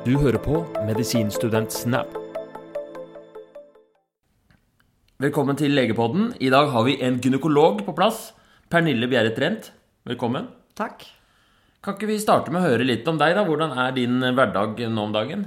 Du hører på Medisinstudent Snap. Velkommen til Legepodden. I dag har vi en gynekolog på plass. Pernille Bjerre Trent. Velkommen. Takk. Kan ikke vi starte med å høre litt om deg, da? Hvordan er din hverdag nå om dagen?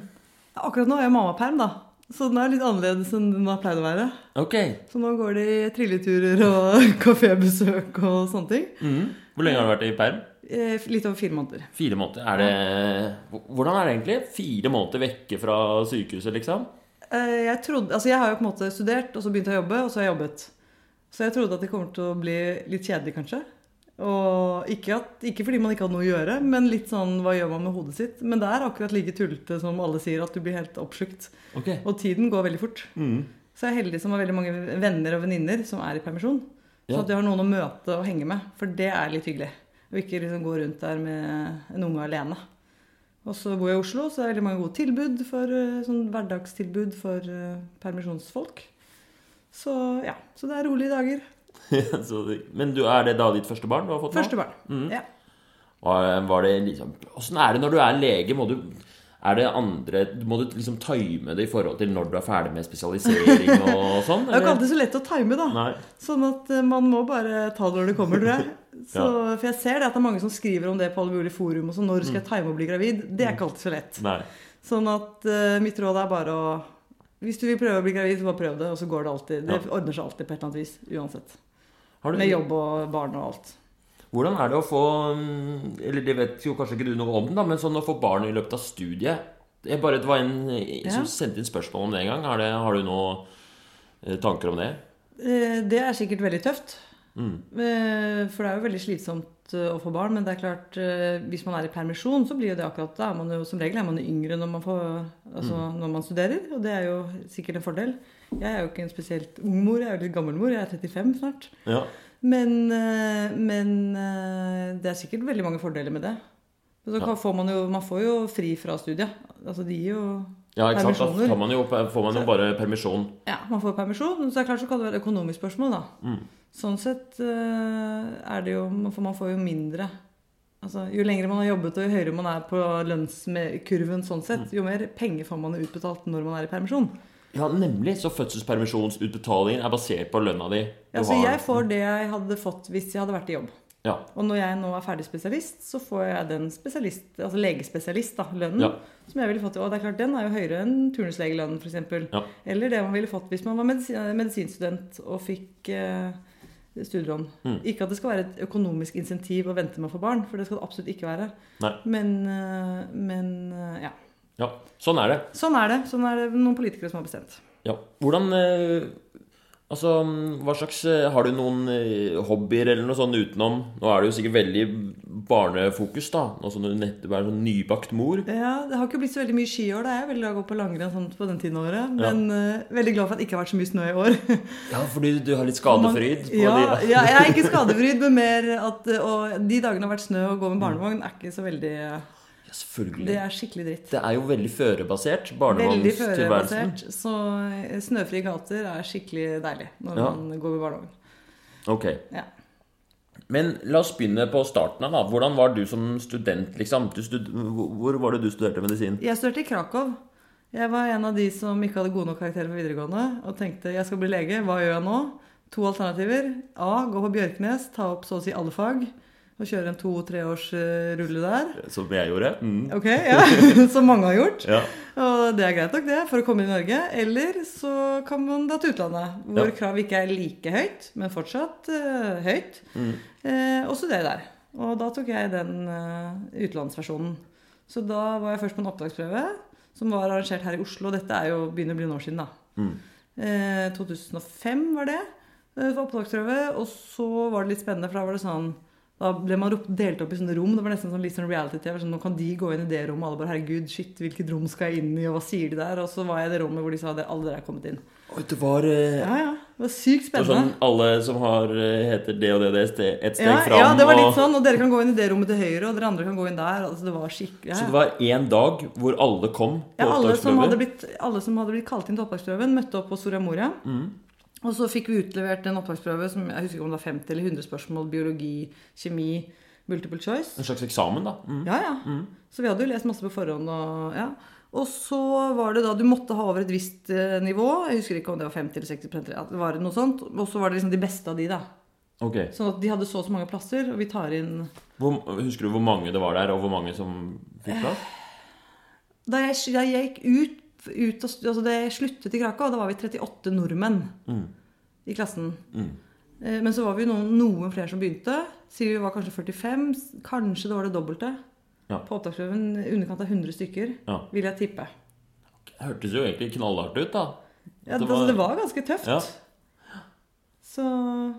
Akkurat nå er jeg mammaperm, da. Så den er litt annerledes enn den har pleid å være. Ok. Så nå går det i trilleturer og kafébesøk og sånne ting. Mm. Hvor lenge har du vært i perm? Eh, Litt over fire måneder. Fire måneder. Er det Hvordan er det egentlig? Fire måneder vekke fra sykehuset, liksom? Eh, Jeg, trodde, altså jeg har jo på en måte studert, og så begynte jeg å jobbe, og så har jeg jobbet. Så jeg trodde at det kommer til å bli litt kjedelig, kanskje. Og ikke, at, ikke fordi man ikke hadde noe å gjøre, men litt sånn hva gjør man med hodet sitt? Men det er akkurat like tullete som alle sier, at du blir helt oppslukt. Okay. Og tiden går veldig fort. Mm. Så jeg er heldig som har veldig mange venner og venninner som er i permisjon. Så at jeg har noen å møte og henge med. For det er litt hyggelig. Og ikke liksom gå rundt der med en unge alene. Og så bor jeg i Oslo, så er det veldig mange gode tilbud for eh, sånn hverdagstilbud for eh, permisjonsfolk. Så ja. Så det er rolige dager. Men du, er det da ditt første barn du har fått nå? Første barn. mm. Ja. Og var det liksom Åssen er det når du er lege? Må du er det andre Må du liksom time det i forhold til når du er ferdig med spesialisering og sånn? Det er jo ikke alltid så lett å time, da. Nei. Sånn at eh, man må bare ta det når det kommer, tror jeg. Så, For jeg ser det at det er mange som skriver om det på alle mulige forum. og så Når skal jeg time å bli gravid? Det er ikke alltid så lett. Nei. Sånn at uh, mitt råd er bare å Hvis du vil prøve å bli gravid, så bare prøv det. Og så går det alltid. Det Ja. ordner seg alltid på et eller annet vis. Uansett. Du, Med jobb og barn og alt. Hvordan er det å få mm, Eller det vet jo kanskje ikke du noe om, da, men sånn å få barn i løpet av studiet jeg bare, Det var en eh, som Ja. sendte inn spørsmål om det en gang. Har, det, har du noen eh, tanker om det? Eh, Det er sikkert veldig tøft. Mm. Eh, For det er jo veldig slitsomt eh, å få barn. Men det er klart, eh, hvis man er i permisjon, så blir jo det akkurat da. man jo, Som regel er man jo yngre når man, får, altså, når man studerer. Og det er jo sikkert en fordel. Jeg er jo ikke en spesielt ung mor, jeg er jo litt gammel mor. Jeg er 35 snart. Ja. Men, men det er sikkert veldig mange fordeler med det. Så Ja. får man, jo, man får jo fri fra studiet. Altså de gir jo ja, ikke sant? Da får man jo, får man jo bare permisjon. Ja, man får permisjon. Så det er klart så kan det være et økonomisk spørsmål, da. Mm. Sånn sett eh, er det jo For man får jo mindre Altså, Jo lengre man har jobbet og jo høyere man er på lønnskurven, sånn sett, jo mer penger får man utbetalt når man er i permisjon. Ja, nemlig. Så fødselspermisjonsutbetalingen er basert på lønna di. Ja, så jeg får det jeg hadde fått hvis jeg hadde vært i jobb. Ja. Og når jeg nå er ferdig spesialist, så får jeg den spesialist, altså legespesialist, da, lønnen. Ja. Som jeg ville fått. Og det er klart, den er jo høyere enn turnuslegelønnen, f.eks. Ja. Eller det man ville fått hvis man var medisin, medisinstudent og fikk eh, studielån. Mm. Ikke at det skal være et økonomisk insentiv å vente med å få barn, for det skal det absolutt ikke være. Nei. Men, eh, men eh, ja. ja. Sånn er det. Sånn er det. Sånn er det noen politikere som har bestemt. Ja. Hvordan eh, Altså, hva slags eh, Har du noen eh, hobbyer eller noe sånt utenom Nå er det jo sikkert veldig barnefokus, da. Nå som du nettopp er sånn nybakt mor. Ja, Det har ikke blitt så veldig mye skiår. da. Jeg er veldig glad i å gå på langrenn sånn på den tiden av året. Men eh, veldig glad for at det ikke har vært så mye snø i år. Ja, fordi du har litt skadefryd. På ja, de, ja, jeg er ikke skadefryd, men mer at Og de dagene det har vært snø og gå med barnevogn, er ikke så veldig ja, selvfølgelig. Det er skikkelig dritt. Det er jo veldig førebasert. Veldig Barnevogntilværelsen. Så eh, snøfrie gater er skikkelig deilig når Ja. man går med barnevogn. Ok. Ja. Men la oss begynne på starten av. da. Hvordan var du som student, liksom? Du stud hvor var det du studerte medisin? Jeg studerte i Krakow. Jeg var en av de som ikke hadde gode nok karakterer på videregående og tenkte jeg skal bli lege. Hva gjør jeg nå? To alternativer. A. Gå på Bjørknes, ta opp så å si alle fag. Og kjøre en to-tre års eh, rulle der. Som jeg gjorde? Mm. Ok, ja. Som mange har gjort. Ja. Og det er greit nok, det, for å komme inn i Norge. Eller så kan man dra til utlandet, hvor Ja. kravet ikke er like høyt, men fortsatt uh, høyt. Mm. Eh, og studere der. Og da tok jeg den uh, utenlandsversjonen. Så da var jeg først på en opptaksprøve, som var arrangert her i Oslo. Dette er jo begynner å bli noen år siden, da. Mm. Eh, 2005 var det. Det var opptaksprøve. Og så var det litt spennende, for da var det sånn da ble man delt opp i sånne rom. Det var nesten sånn litt sånn reality-TV. Sånn, nå kan de gå inn i det rommet. Alle bare 'herregud, shit, hvilket rom skal jeg inn i', og hva sier de der? Og så var jeg i det rommet hvor de sa at alle dere er kommet inn. Oi, det var eh, Ja, ja. Det var sykt spennende. sånn alle som har eh, heter det og det, det ste- et steg Ja, fram. ja, det var litt og, sånn. Og dere kan gå inn i det rommet til høyre, og dere andre kan gå inn der. Altså, det var skikkelig ja, Så det var én dag hvor alle kom på Ja, alle som, blitt, alle som hadde blitt kalt inn til opptaksprøven, møtte opp på Soria Moria. Mm. Og så fikk vi utlevert en opptaksprøve som jeg husker ikke om det var 50 eller 100 spørsmål. Biologi, kjemi, multiple choice. En slags eksamen, da. Mm. Ja, ja. Så vi hadde jo lest masse på forhånd. Og, ja. Og så var det da Du måtte ha over et visst eh, nivå. Jeg husker ikke om det var 50 eller 60 ja, det noe sånt. Og så var det liksom de beste av de, da. Ok. Sånn at de hadde så og så mange plasser, og vi tar inn Hvor, husker du hvor mange det var der, og hvor mange som fikk plass? Da jeg, jeg gikk ut, ut og, altså det sluttet i Krakow, da var vi 38 nordmenn Mm. i klassen. Mm. Eh, Men så var vi noen, noen flere som begynte. Sier vi var kanskje 45. Kanskje det var det dobbelte. Ja. På opptaksprøven underkant av 100 stykker, Ja. vil jeg tippe. Det hørtes jo egentlig knallhardt ut, da. Ja, Det var... altså, det var ganske tøft. Ja. Så,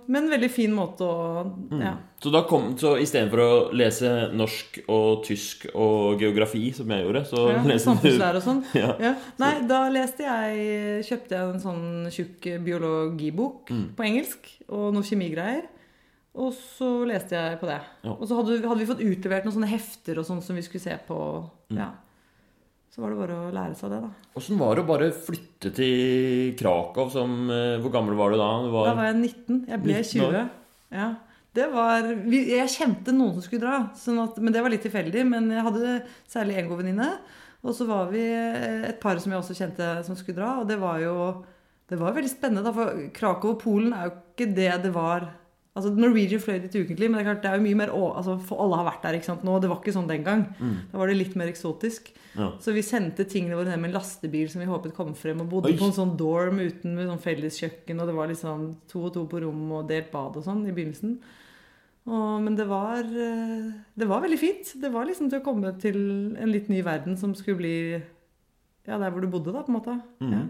men veldig fin måte å Mm. Så da kom, så istedenfor å lese norsk og tysk og geografi, som jeg gjorde, så Ja, Samfunnslære og sånn. Ja. Ja. Nei, da leste jeg Kjøpte jeg en sånn tjukk biologibok Mm. på engelsk og noe kjemigreier. Og så leste jeg på det. Ja. Og så hadde, hadde vi fått utlevert noen sånne hefter og sånn som vi skulle se på. Mm. Ja. Så var det bare å lære seg det, da. Åssen var det å bare flytte til Krakow som eh, Hvor gammel var du da? Du var, Da var jeg 19. Jeg ble 19 20. Ja. Det var, jeg kjente noen som skulle dra, sånn at, men det var litt tilfeldig. Men jeg hadde særlig en god venninne. Og så var vi eh, et par som jeg også kjente som skulle dra. Og det var jo det var veldig spennende, da, for Krakow og Polen er jo ikke det det var Altså, Norwegian fløy dit ukentlig, men det er klart det er jo mye mer å, altså, For alle har vært der ikke sant, nå. Det var ikke sånn den gang. Da var det litt mer eksotisk. Ja. Så vi sendte tingene våre ned med en lastebil som vi håpet kom frem, og bodde Oi. på en sånn dorm uten med sånn felleskjøkken, og det var liksom to og to på rom og delt bad og sånn i begynnelsen. Og, men det var, eh, det var veldig fint. Det var liksom til å komme til en litt ny verden som skulle bli ja, der hvor du bodde, da, på en måte. Mm. Ja.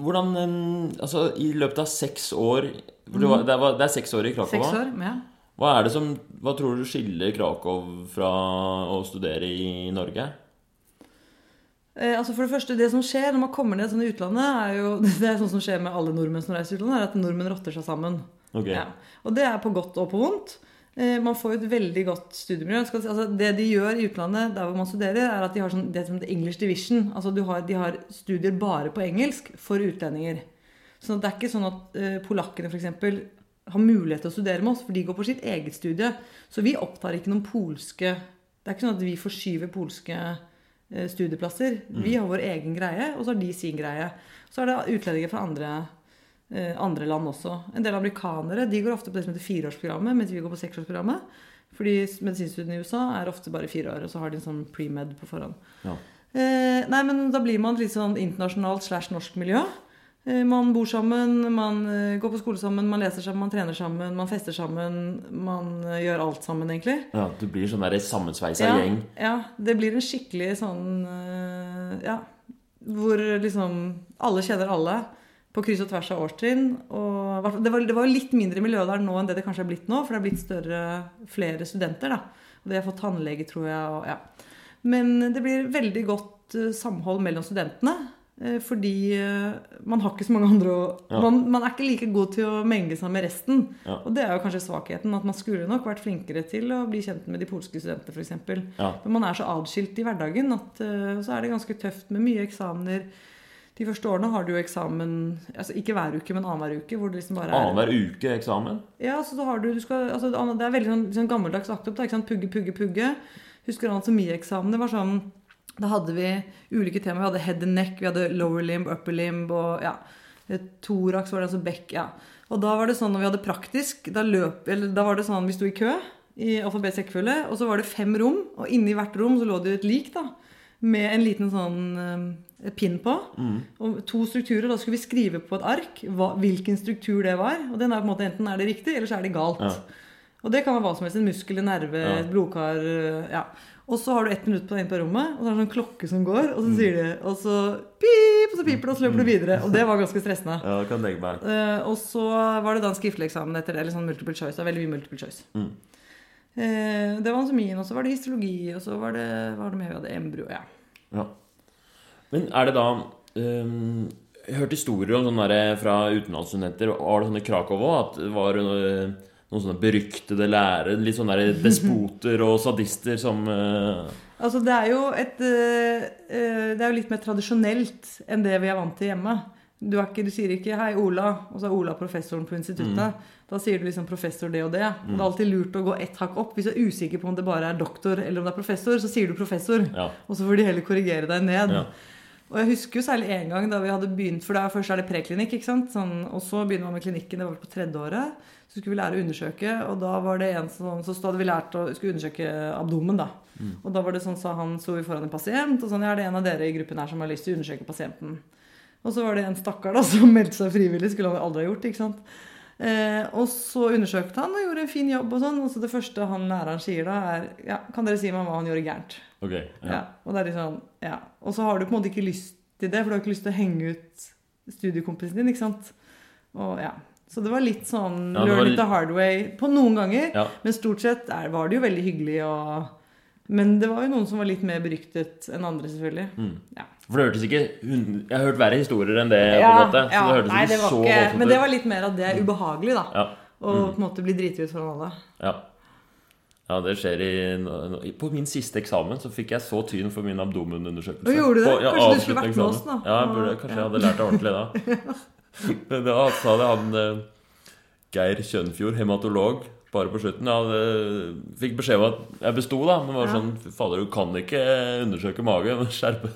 Hvordan eh, Altså, i løpet av seks år det, var, det, var, det er seks år i Krakow? Seks år. Ja. Hva er det som Hva tror du skiller Krakow fra å studere i Norge? Eh, altså for Det første, det som skjer når man kommer ned sånn i utlandet, er jo Det er sånn som skjer med alle nordmenn som reiser utlandet, er at nordmenn rotter seg sammen. Okay. Ja. Og det er på godt og på vondt. Eh, Man får jo et veldig godt studiemiljø. Altså det de gjør i utlandet, der hvor man studerer, er at de har sånn, det som heter English division. Altså du har, De har studier bare på engelsk for utlendinger. Så det er ikke sånn at eh, polakkene f.eks. har mulighet til å studere med oss, for de går på sitt eget studie. Så vi opptar ikke noen polske Det er ikke sånn at vi forskyver polske eh, studieplasser. Vi har vår egen greie, og så har de sin greie. Så er det utlendinger fra andre eh, andre land også. En del amerikanere de går ofte på det som heter fireårsprogrammet, mens vi går på seksårsprogrammet. Fordi medisinstudiene i USA er ofte bare fire år, og så har de en sånn pre-med på forhånd. Ja. Eh, nei, men da blir man litt sånn internasjonalt slash norsk miljø. Eh, man bor sammen, man eh, går på skole sammen, man leser sammen, man trener sammen, man fester sammen. Man eh, gjør alt sammen, egentlig. Ja, Du blir sånn der sammensveisa Ja, gjeng. ja, det blir en skikkelig sånn eh, Ja. Hvor liksom alle kjenner alle på kryss og tvers av årstrinn. Og det var, det var litt mindre miljø der nå enn det det kanskje er blitt nå, for det er blitt større, flere studenter. da. Og de har fått tannlege, tror jeg. Og, ja. Men det blir veldig godt eh, samhold mellom studentene. eh, Fordi eh, man har ikke så mange andre å Ja. man, man er ikke like god til å menge seg med resten. Ja. Og det er jo kanskje svakheten. At man skulle nok vært flinkere til å bli kjent med de polske studentene, f.eks. Ja. Men man er så adskilt i hverdagen at så er det ganske tøft med mye eksamener. De første årene har du jo eksamen altså ikke hver uke, men annenhver uke. hvor det liksom bare er... Annenhver uke eksamen. Ja, så da har du, du skal, altså, Det er veldig sånn, sånn gammeldags akt opp. Pugge, pugge, pugge. Husker anatomieksamen. Det var sånn Da hadde vi ulike temaer. Vi hadde head and neck, vi hadde lower limb, upper limb og ja, thorax var det altså bekk. ja. Og da var det sånn når vi hadde praktisk, da løp eller da var det sånn vi sto i kø i alfabetisk rekkefølge, og så var det fem rom, og inni hvert rom så lå det jo et lik, da. Med en liten sånn pinn på. Og to strukturer. Da skulle vi skrive på et ark hva, hvilken struktur det var. Og den er på en måte enten er det riktig, eller så er det galt. Ja. Og det kan være hva som helst. En muskel, en nerve, Ja. et blodkar. øh, ja. Og så har du ett minutt på deg inne på rommet, og så er det en sånn klokke som går, og så sier de Og så pip, og så piper det, og så løper du videre. Og det var ganske stressende. Ja, det kan tenke meg. Uh, og så var det da en skriftlig eksamen etter det, eller sånn multiple choice. Det var veldig mye multiple choice. Mm. Uh, det var anatomien, og så var det histologi, og så var det, var det med, vi hadde? Embryo, ja. Ja. Men er det da um, Jeg har hørt historier om sånne der, fra utenlandsstudenter. Var det sånn i Krakow òg? At det var noe, noen sånne beryktede lærere? Litt sånne der despoter og sadister som uh... Altså, det er jo et øh, Det er jo litt mer tradisjonelt enn det vi er vant til hjemme. Du, ikke, du sier ikke 'hei, Ola', og så er Ola professoren på instituttet. Da sier du liksom 'professor det og det'. Mm. det er alltid lurt å gå ett hakk opp. Hvis du er usikker på om det bare er doktor eller om det er professor, så sier du 'professor'. Ja. Og så får de heller korrigere deg ned. Ja. Og jeg husker jo særlig en gang da vi hadde begynt For da først er det preklinikk, ikke sant? Sånn, og så begynner man med klinikken. Det var på tredje året. Så skulle vi lære å undersøke, og da var det en sånn Så hadde vi lært å skulle undersøke abdomen, da. Og da var det sånn, så han sto vi foran en pasient, og sånn Ja, det er en av dere i gruppen her som har lyst til å undersøke pasienten. Og så var det en stakkar da som meldte seg frivillig. Skulle han aldri ha gjort, ikke sant. Eh, og så undersøkte han og gjorde en fin jobb. Og sånn, og så det første han læreren sier da, er ja, Kan dere si meg hva han gjorde gærent? Ok. Ja. Ja. Og det er sånn, ja. Og så har du på en måte ikke lyst til det, for du har ikke lyst til å henge ut studiekompisen din, ikke sant. Og ja. Så det var litt sånn Ja, learn it the hard way på noen ganger. Ja. Men stort sett er, var det jo veldig hyggelig og Men det var jo noen som var litt mer beryktet enn andre, selvfølgelig. Mm. Ja. For det hørtes ikke Jeg har hørt verre historier enn det, på en måte. Så ja. det hørtes Nei, det var så ikke, voldsomt men det var litt mer at det er ubehagelig, da. Ja. Og på en måte bli driti ut foran alle. Ja. Ja, det skjer i På min siste eksamen så fikk jeg så tyn for min abdomenundersøkelse. Gjorde du det? På- ja, Kanskje du skulle vært med oss, nå? da? Ja, jeg burde, kanskje jeg hadde lært det ordentlig da. Men da sa det han eh, Geir Kjønfjord, hematolog, bare på slutten. Jeg hadde, fikk beskjed om at jeg besto, da. Men var sånn fader, du kan ikke undersøke magen. Skjerpe.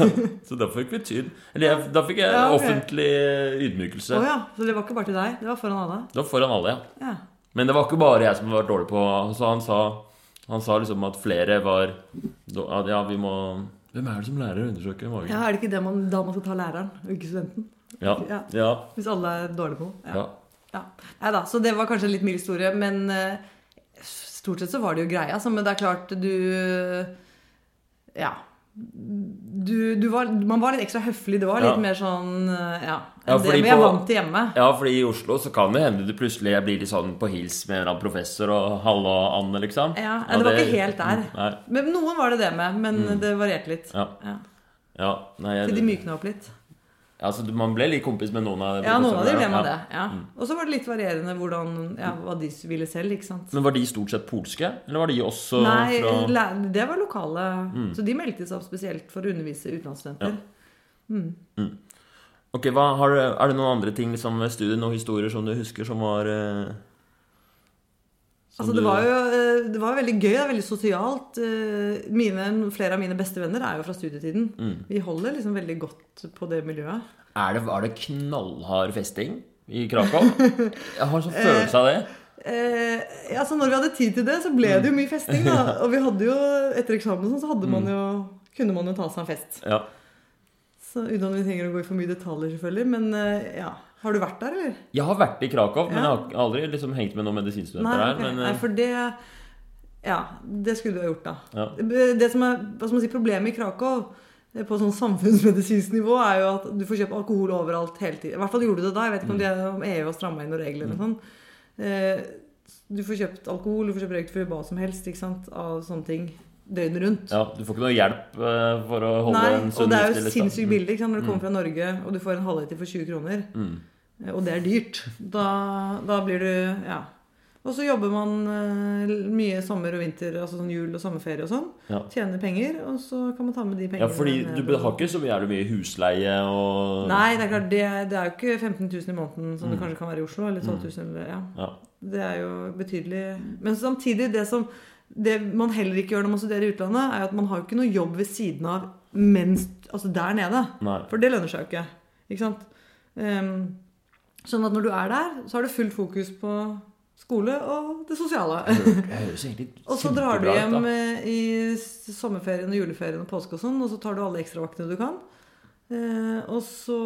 så da fikk vi tyn. Eller jeg, da fikk jeg Ja, okay. offentlig ydmykelse. Oh, ja. Så det var ikke bare til deg? Det var foran alle? Det var foran alle, ja. Ja. Men det var ikke bare jeg som var dårlig på Så han sa, han sa liksom at flere var at Ja, vi må Hvem er det som lærer å undersøke magen? ja. Er det ikke det man, da man skal ta læreren, og ikke studenten? Ja. Ja. Ja. Hvis alle er dårlige på ja. Ja. Nei da, så det var kanskje en litt mild historie, men eh, stort sett så var det jo greia. Men det er klart, du Ja. Du, du var, man var litt ekstra høflig. Det var litt Ja. mer sånn eh, Ja. Ja, det vi er vant til hjemme. ja, fordi i Oslo så kan det hende du plutselig blir litt sånn på hils med en eller annen professor og Halla, Anne, liksom. Ja, det var ikke helt der. Nei. Men noen var det det med, men det varierte litt. Ja. Ja. ja nei, Til de jeg, mykna opp litt. Ja, så man ble litt kompis med noen av dem? Ja, noen av dem ble man ja. det. Ja. Og så var det litt varierende hvordan, ja, hva de ville selv, ikke sant. Men var de stort sett polske? Eller var de også Nei, fra Nei, det var lokale. Så de meldte seg opp spesielt for å undervise utenlandsstudenter. Ok, hva, har, Er det noen andre ting liksom, ved studiet, noen historier som du husker som var eh, Altså, det var jo eh, det var veldig gøy. Det er veldig sosialt. Eh, Mine, flere av mine beste venner er jo fra studietiden. Mm. Vi holder liksom veldig godt på det miljøet. Er det, Var det knallhard festing i Krakow? Jeg har sånn følelse av det. Eh, ja, så når vi hadde tid til det, så ble det jo mye festing. da Og vi hadde jo, etter eksamen sånn, så hadde man jo, kunne man jo ta seg en fest. Ja. Så Uten at vi trenger å gå i for mye detaljer, selvfølgelig. Men eh, ja. Har du vært der, eller? Jeg har vært i Krakow, men jeg har aldri liksom hengt med noen medisinstudenter der. Men, Nei, eh, for det Ja, det skulle du ha gjort, da. Ja. Det som er hva skal man si, problemet i Krakow eh, på sånn samfunnsmedisinsk nivå er jo at du får kjøpe alkohol overalt hele tiden. I hvert fall gjorde du det da. Jeg vet ikke om, det, de, om EU har stramma inn noen regler eller sånn. sånt. Du får kjøpt alkohol, du får kjøpt røykt for hva som helst ikke sant? av sånne ting døgnet rundt. ja, du får ikke noe hjelp eh, for å holde Nei, en og det er jo sinnssykt liksom. billig ikke sant? når du kommer fra Norge og du får en halvliter for 20 kroner. Mm. Eh, Og det er dyrt. Da, da blir du Ja. Og så jobber man eh, mye sommer og vinter, altså sånn jul og sommerferie og sånn. Ja. Tjener penger, og så kan man ta med de pengene ja, fordi du har ikke så jævlig mye husleie og Nei, det er klart, det, det er jo ikke 15 000 i måneden som det Mm. kanskje kan være i Oslo. Eller 12 000, eller, ja. Ja. Det er jo betydelig. Men samtidig, det som det man heller ikke gjør når man studerer i utlandet, er at man har jo ikke noe jobb ved siden av mens Altså der nede. Nei. For det lønner seg jo ikke. Ikke sant? Um, sånn at når du er der, så har du fullt fokus på skole og det sosiale. Og så drar du hjem eh, i sommerferien og juleferien og påske og sånn, og så tar du alle ekstravaktene du kan. Eh, og så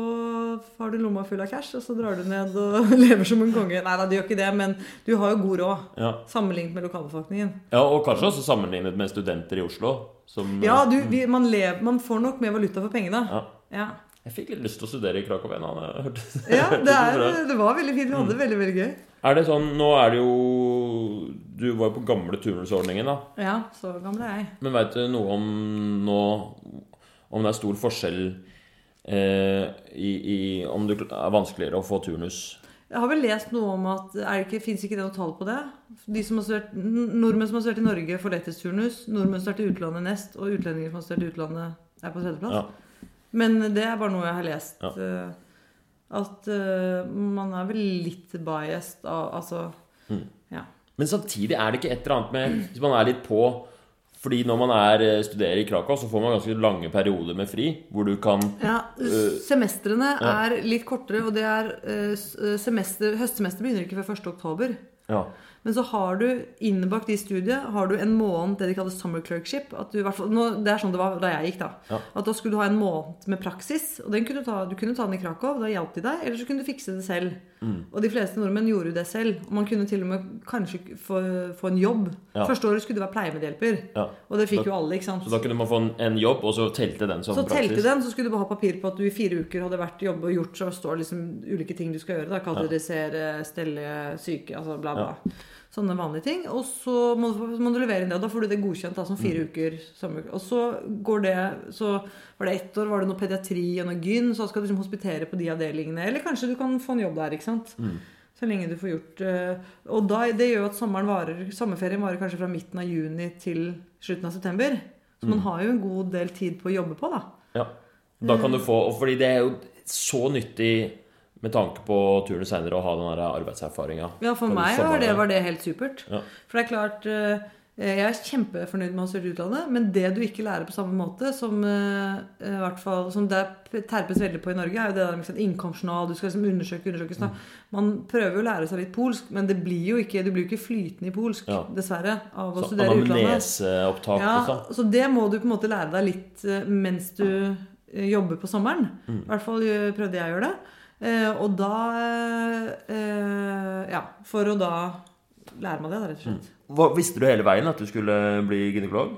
har du lomma full av cash, og så drar du ned og lever som en konge. Nei da, du gjør ikke det, men du har jo god råd Ja. sammenlignet med lokalbefolkningen. ja, og kanskje også sammenlignet med studenter i Oslo. Som, Ja, du, vi, man, lever, man får nok mer valuta for pengene. Ja. Ja, Jeg fikk litt lyst til å studere i Krakow hørte- ja det, er, det var veldig fint. Vi hadde det veldig, veldig gøy. Er det sånn, Nå er det jo Du var jo på gamle turnusordningen, da. Ja, så gammel er jeg. Men veit du noe om nå Om det er stor forskjell eh, i, i Om det er vanskeligere å få turnus? Jeg har vel lest noe om at er ikke, Fins ikke det noe tall på det? De som har studert, Nordmenn som har studert i Norge, får lettest turnus. Nordmenn som har studert i utlandet nest. Og utlendinger som har studert i utlandet, er på tredjeplass. Ja. Men det er bare noe jeg har lest. Ja. eh, At uh, man er vel litt biased av Altså ja. Men samtidig er det ikke et eller annet med Hvis man er litt på Fordi når man er, eh, studerer i Krakow, så får man ganske lange perioder med fri, hvor du kan Ja, semestrene ja. er litt kortere, og det er eh, semester, Høstsemester begynner ikke før 1. Ja. Men så har du innbakt i studiet har du en måned det de kaller summer clerkship. Du, nå, det er sånn det var da jeg gikk. da. Ja. At da skulle du ha en måned med praksis. og den kunne Du ta, du kunne ta den i Krakow, da hjalp de deg. Eller så kunne du fikse det selv. Mm. Og de fleste nordmenn gjorde jo det selv. Og man kunne til og med kanskje få, få en jobb. Ja. Første året skulle du være pleiemedhjelper. Ja. Og det fikk Da- jo alle. ikke sant? Så da kunne man få en, en jobb, og så telte den som Så telte den, så skulle du bare ha papir på at du i fire uker hadde vært jobb og gjort, så står liksom ulike ting du skal gjøre. da, Kategorisere, stelle, syke, altså bla, bla. Sånne vanlige ting. Og så må, du- må du levere inn det, og da får du det godkjent da, som fire Mm. uker. sommer- Og så går det Så var det ett år, var det noe pediatri og noe gyn, så skal du liksom hospitere på de avdelingene. Eller kanskje du kan få en jobb der, ikke sant. Mm. Så lenge du får gjort eh, Og da, det gjør jo at sommeren varer Sommerferien varer kanskje fra midten av juni til slutten av september. Så Mm. man har jo en god del tid på å jobbe på, da. Ja. Da kan du få og Fordi det er jo så nyttig med tanke på turen seinere å ha den arbeidserfaringa. Ja, for meg var det, var det helt supert. Ja. For det er klart eh, Jeg er kjempefornøyd med å ha studert utlandet, men det du ikke lærer på samme måte, som, eh, i hvert fall, som det terpes veldig på i Norge, er jo det der med innkomstjournal. Du skal liksom undersøke, undersøke. Sånn. Man prøver jo å lære seg litt polsk, men det blir jo ikke, du blir jo ikke flytende i polsk, Ja. dessverre, av å Så studere utlandet. Ja, så det må du på en måte lære deg litt eh, mens du jobber på sommeren. Mm. I hvert fall prøvde jeg å gjøre det. Eh, og da eh, Ja, for å da lære meg det, da, rett og slett. Hva, visste du hele veien at du skulle bli gynekolog?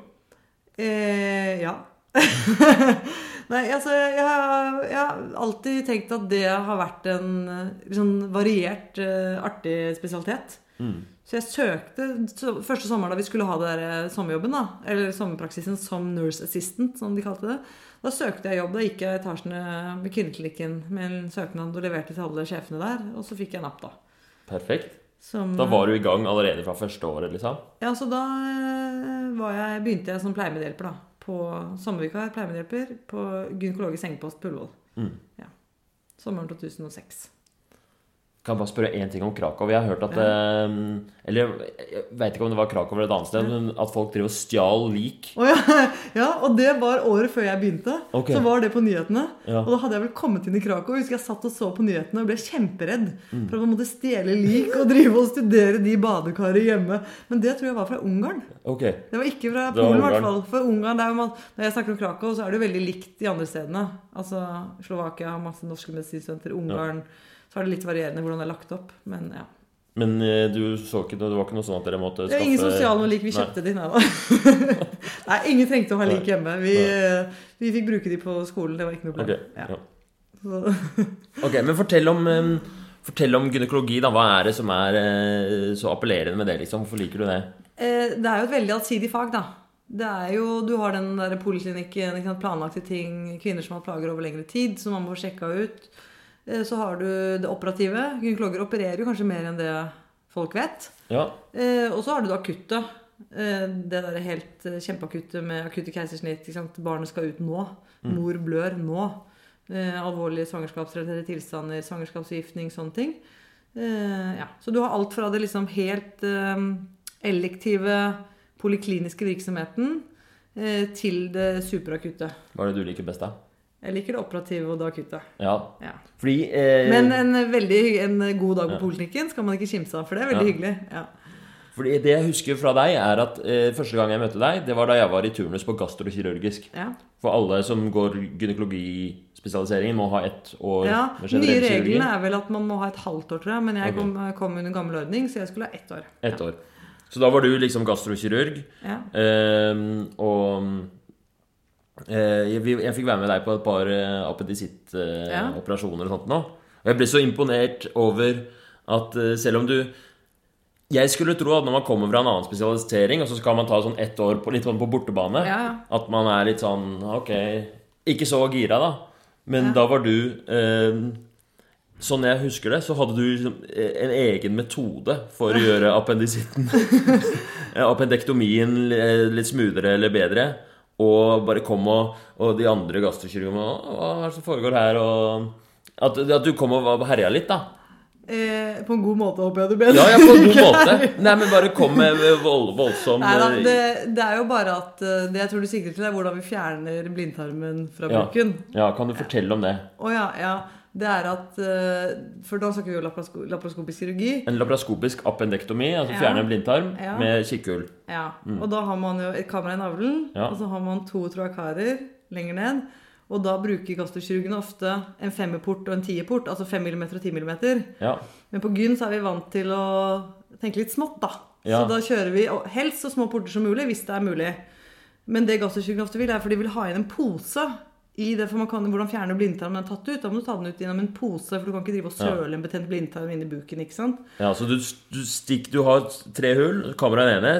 Eh, ja. Nei, altså jeg, jeg har alltid tenkt at det har vært en liksom variert, artig spesialitet. Mm. Så jeg søkte så, første sommer da vi skulle ha det der sommerjobben, da, eller sommerpraksisen som nurse assistant, som de kalte det. Da søkte jeg jobb. Da gikk jeg etasjene med kvinneklinikken med en søknad og leverte til alle sjefene der. Og så fikk jeg napp, da. Perfekt. Som, Da var du i gang allerede fra første året, liksom? Ja, så da eh, var jeg, begynte jeg som pleiemedhjelper, da. På sommervikar, pleiemedhjelper, på gynekologisk sengepost på Ullevål. Mm. Ja. Sommeren 2006. Kan jeg bare spørre én ting om Krakow? Jeg har hørt at eh, Eller jeg veit ikke om det var Krakow eller et annet sted, men at folk driver og stjal lik. Oh, ja, ja, og det var året før jeg begynte. Okay. Så var det på nyhetene. Ja. Og da hadde jeg vel kommet inn i Krakow. Jeg husker jeg satt og så på nyhetene og ble kjemperedd Mm. for man måtte stjele lik og drive og studere de badekaret hjemme. Men det tror jeg var fra Ungarn. Okay. Det var ikke fra Polen, i hvert fall. For Ungarn, det jo man, Når jeg snakker om Krakow, så er det jo veldig likt de andre stedene. Altså Slovakia har masse norske medisinstudenter. Ungarn Så er det litt varierende hvordan det er lagt opp. Men ja. Men eh, du så ikke, det var ikke noe sånn at dere måtte Det er ingen sosiale noe lik. Vi Nei. kjøpte de. Nei, da. Nei, ingen trengte å ha lik hjemme. Vi, vi fikk bruke de på skolen. Det var ikke noe problem. Okay, Ja. Ok, men fortell om, eh, fortell om gynekologi, da. Hva er det som er eh, så appellerende med det, liksom? Hvorfor liker du det? eh, det er jo et veldig allsidig fag, da. Det er jo, Du har den der poliklinikken, planlagte ting, kvinner som har plager over lengre tid, som man må få sjekka ut. Eh, Så har du det operative. Gynekologer opererer jo kanskje mer enn det folk vet. Ja. Eh, og så har du det akutte. Eh, det derre helt kjempeakutte med akutte keisersnitt. Barnet skal ut nå. Mor blør nå. Alvorlige svangerskapsrelaterte tilstander, svangerskapsforgiftning, sånne ting. Ja. Så du har alt fra det liksom helt elektive polikliniske virksomheten til det superakutte. Hva er det du liker best, da? Jeg liker det operative og det akutte. Ja. Ja. Fordi eh, Men en, veldig, en god dag på Ja. politikken skal man ikke kimse av, for det er veldig Ja. hyggelig. Ja. Fordi Det jeg husker fra deg, er at eh, første gang jeg møtte deg, det var da jeg var i turnus på gastrokirurgisk. Ja. For alle som går gynekologispesialiseringen, må ha ett år Ja, med Nye generell kirurgi. reglene er vel at man må ha et halvt år, tror jeg. Men jeg okay. kom, kom under gammel ordning, så jeg skulle ha ett år. Et år. Så da var du liksom gastrokirurg. Ja. Ehm, og eh, jeg, jeg fikk være med deg på et par Ja. appendisittoperasjoner og sånt nå. Og jeg ble så imponert over at eh, selv om du Jeg skulle tro at når man kommer fra en annen spesialisering, og så skal man ta sånn ett år på, litt sånn på bortebane, Ja, at man er litt sånn Ok, ikke så gira, da. Men Ja. da var du eh, Sånn jeg husker det, så hadde du liksom en egen metode for å gjøre appendisitten Appendektomien eh, litt smoothere eller bedre. Og bare kom og, og de andre gastrokirurgene Hva er det som foregår her? Og At, at du kom og herja litt, da. Eh, på en god måte, håper jeg du mener. Ja, ja, på en god måte. Nei, men bare kom med vold, voldsom Nei da, eh, det, det er jo bare at eh, Det jeg tror du sikter til, er hvordan vi fjerner blindtarmen fra Ja. Ja, kan du fortelle om det? Å ja, ja. Det er at eh, For da snakker vi jo laparosko laparoskopisk kirurgi. En laparoskopisk appendektomi, altså Ja. fjerne en blindtarm Ja. med kikkhull. Ja, Og da har man jo et kamera i navlen, Mm. Ja. og så har man to troakarer lenger ned. Og da bruker gastrokirurgene ofte en femmerport og en tierport, altså 5 mm og 10 mm. Ja. Men på gyn så er vi vant til å tenke litt smått, da. Så da kjører vi og helst så små porter som mulig, hvis det er mulig. Men det gastrokirurgene ofte vil, er for de vil ha inn en pose i det, for man kan, Hvordan fjerne blindtarmen er tatt ut? Da må du ta den ut gjennom en pose, for du kan ikke drive og søle en betent blindtarm inn i buken. ikke sant? ja, så du, du, stikk, du har tre hull, kameraet ene,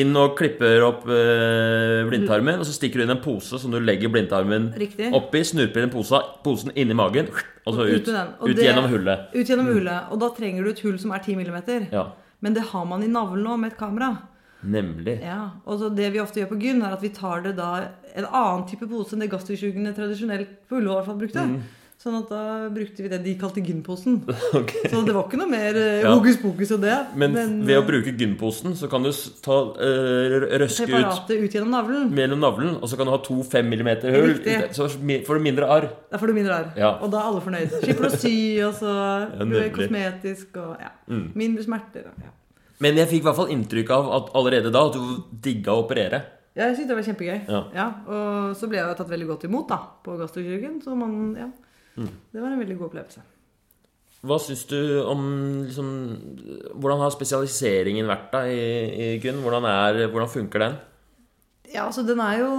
inn og klipper opp øh, blindtarmen, og så stikker du inn en pose som du legger blindtarmen Riktig. oppi, snurper inn posa, posen inni magen, og så ut den. Og ut det- gjennom hullet. Ut gjennom hullet. Og da trenger du et hull som er 10 mm. Ja, Men det har man i navlen nå med et kamera. Nemlig. Ja, og så Det vi ofte gjør på gyn, er at vi tar det da en annen type pose enn det gastrokirurgene tradisjonelt på Ullevål fall brukte. Mm. Sånn at da brukte vi det de kalte gymposen. Okay. Så det var ikke noe mer eh, Ja. hokus pokus og det. Men, ved å bruke gymposen så kan du ta, eh, røske ut ut gjennom navlen, mellom navlen, og så kan du ha to fem millimeter hull, så får du mindre arr. da får du mindre arr. Ja. Og da er alle fornøyd. Slipper å sy, og så Ja, blir det kosmetisk og ja. Mm. Mindre smerter. Ja. Men jeg fikk i hvert fall inntrykk av at allerede da at du digga å operere. Ja, Jeg syntes det var kjempegøy. Ja. og så ble jeg tatt veldig godt imot da, på gastrokirurgen. Så man, ja. Mm. Det var en veldig god opplevelse. Hva syns du om liksom, Hvordan har spesialiseringen vært da i, i Gunn? Hvordan, er, hvordan funker den? Ja, altså den er jo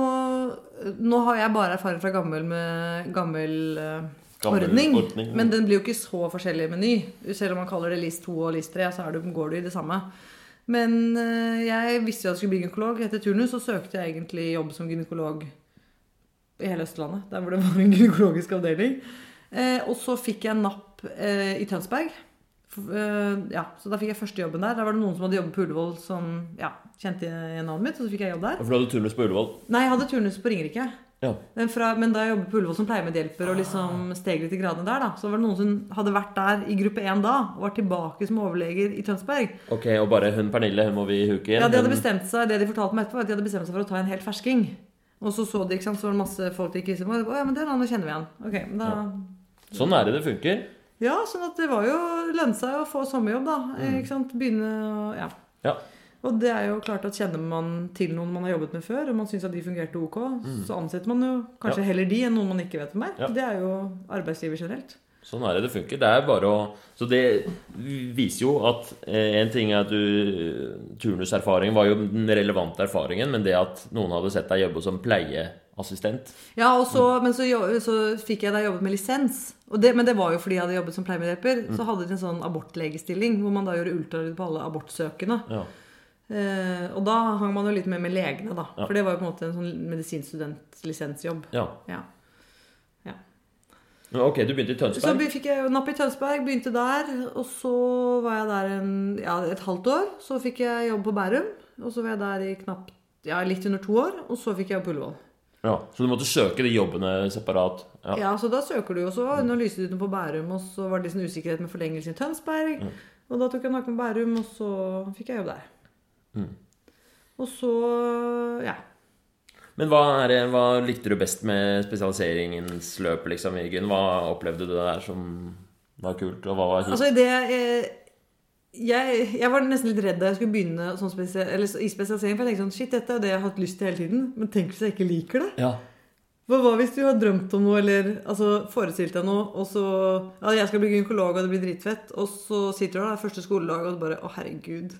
Nå har jeg bare erfaring fra gammel, med, gammel, uh, ordning, ordning. Men den blir jo ikke så forskjellig med ny. Selv om man kaller det LIS 2 og LIS 3, så det, går det i det samme. Men eh, jeg visste jo at jeg skulle bli gynekolog. Etter turnus så søkte jeg egentlig jobb som gynekolog i hele Østlandet. Der hvor det var en gynekologisk avdeling. Eh, og så fikk jeg napp eh, i Tønsberg. For, eh, ja, så da fikk jeg første jobben der. Da var det noen som hadde jobbet på Ullevål som ja, kjente igjen navnet mitt. Og så fikk jeg jobb der. For du hadde turnus på Ullevål? Nei, jeg hadde turnus på Ringerike. Ja. Men, fra, men da jeg jobbet på Ullevål som pleiemedhjelper og liksom steg litt i gradene der, da, så var det noen som hadde vært der i gruppe 1 da, og var tilbake som overleger i Tønsberg. Ok, og bare hun Pernille, hun må vi huke inn. Ja, de hadde bestemt seg, Det de fortalte meg etterpå, at de hadde bestemt seg for å ta en helt fersking. Og så så de, ikke sant, så var det masse folk de ikke visste Å ja, men det er han, nå kjenner vi han. Ok, men da... Sånn er det det funker. Ja, sånn at det var jo lønne seg å få sommerjobb, da. Ikke sant? Begynne å Ja. Ja. Og det er jo klart at kjenner man til noen man har jobbet med før, og man syns at de fungerte ok, så ansetter man jo kanskje heller de enn noen man ikke vet hvem er. Ja. Det er jo arbeidslivet generelt. Sånn er det det funker. Det er bare å Så det viser jo at eh, en ting er at du Turnuserfaringen var jo den relevante erfaringen, men det at noen hadde sett deg jobbe som pleieassistent Ja, og så, Men så, så fikk jeg da jobbet med lisens. Og det, men det var jo fordi jeg hadde jobbet som pleiemedhjelper. Så hadde de en sånn abortlegestilling hvor man da gjorde ultralyd på alle abortsøkende. Ja. Eh, og da hang man jo litt mer med legene, da. Ja. For det var jo på en måte en sånn medisinstudent-lisensjobb. ja. Ja. Ok, du begynte i Tønsberg. Så fikk jeg napp i Tønsberg, begynte der. Og så var jeg der en, ja, et halvt år. Så fikk jeg jobb på Bærum. Og så var jeg der i knapt ja, litt under to år. Og så fikk jeg jobb på Ullevål. Ja, så du måtte søke de jobbene separat. Ja. Ja, så da søker du jo så. var ut noe på Bærum, og så var det sånn usikkerhet med forlengelse i Tønsberg. Og da tok jeg nakken på Bærum, og så fikk jeg jobb der. Mm. Og så, ja. Men hva, er hva likte du best med spesialiseringens løp, liksom, Jørgen? Hva opplevde du der som var kult, og hva var kjipt? Altså, det jeg, jeg var nesten litt redd da jeg skulle begynne sånn spesial, eller, i spesialisering. For jeg tenkte sånn, shit, dette er det jeg har hatt lyst til hele tiden. Men tenk hvis jeg ikke liker det? Ja. Hva, hva hvis du har drømt om noe, eller altså, forestilt deg noe, og så Ja, jeg skal bli gynekolog, og det blir dritfett. Og så sitter du der første skoledag og du bare Å, herregud.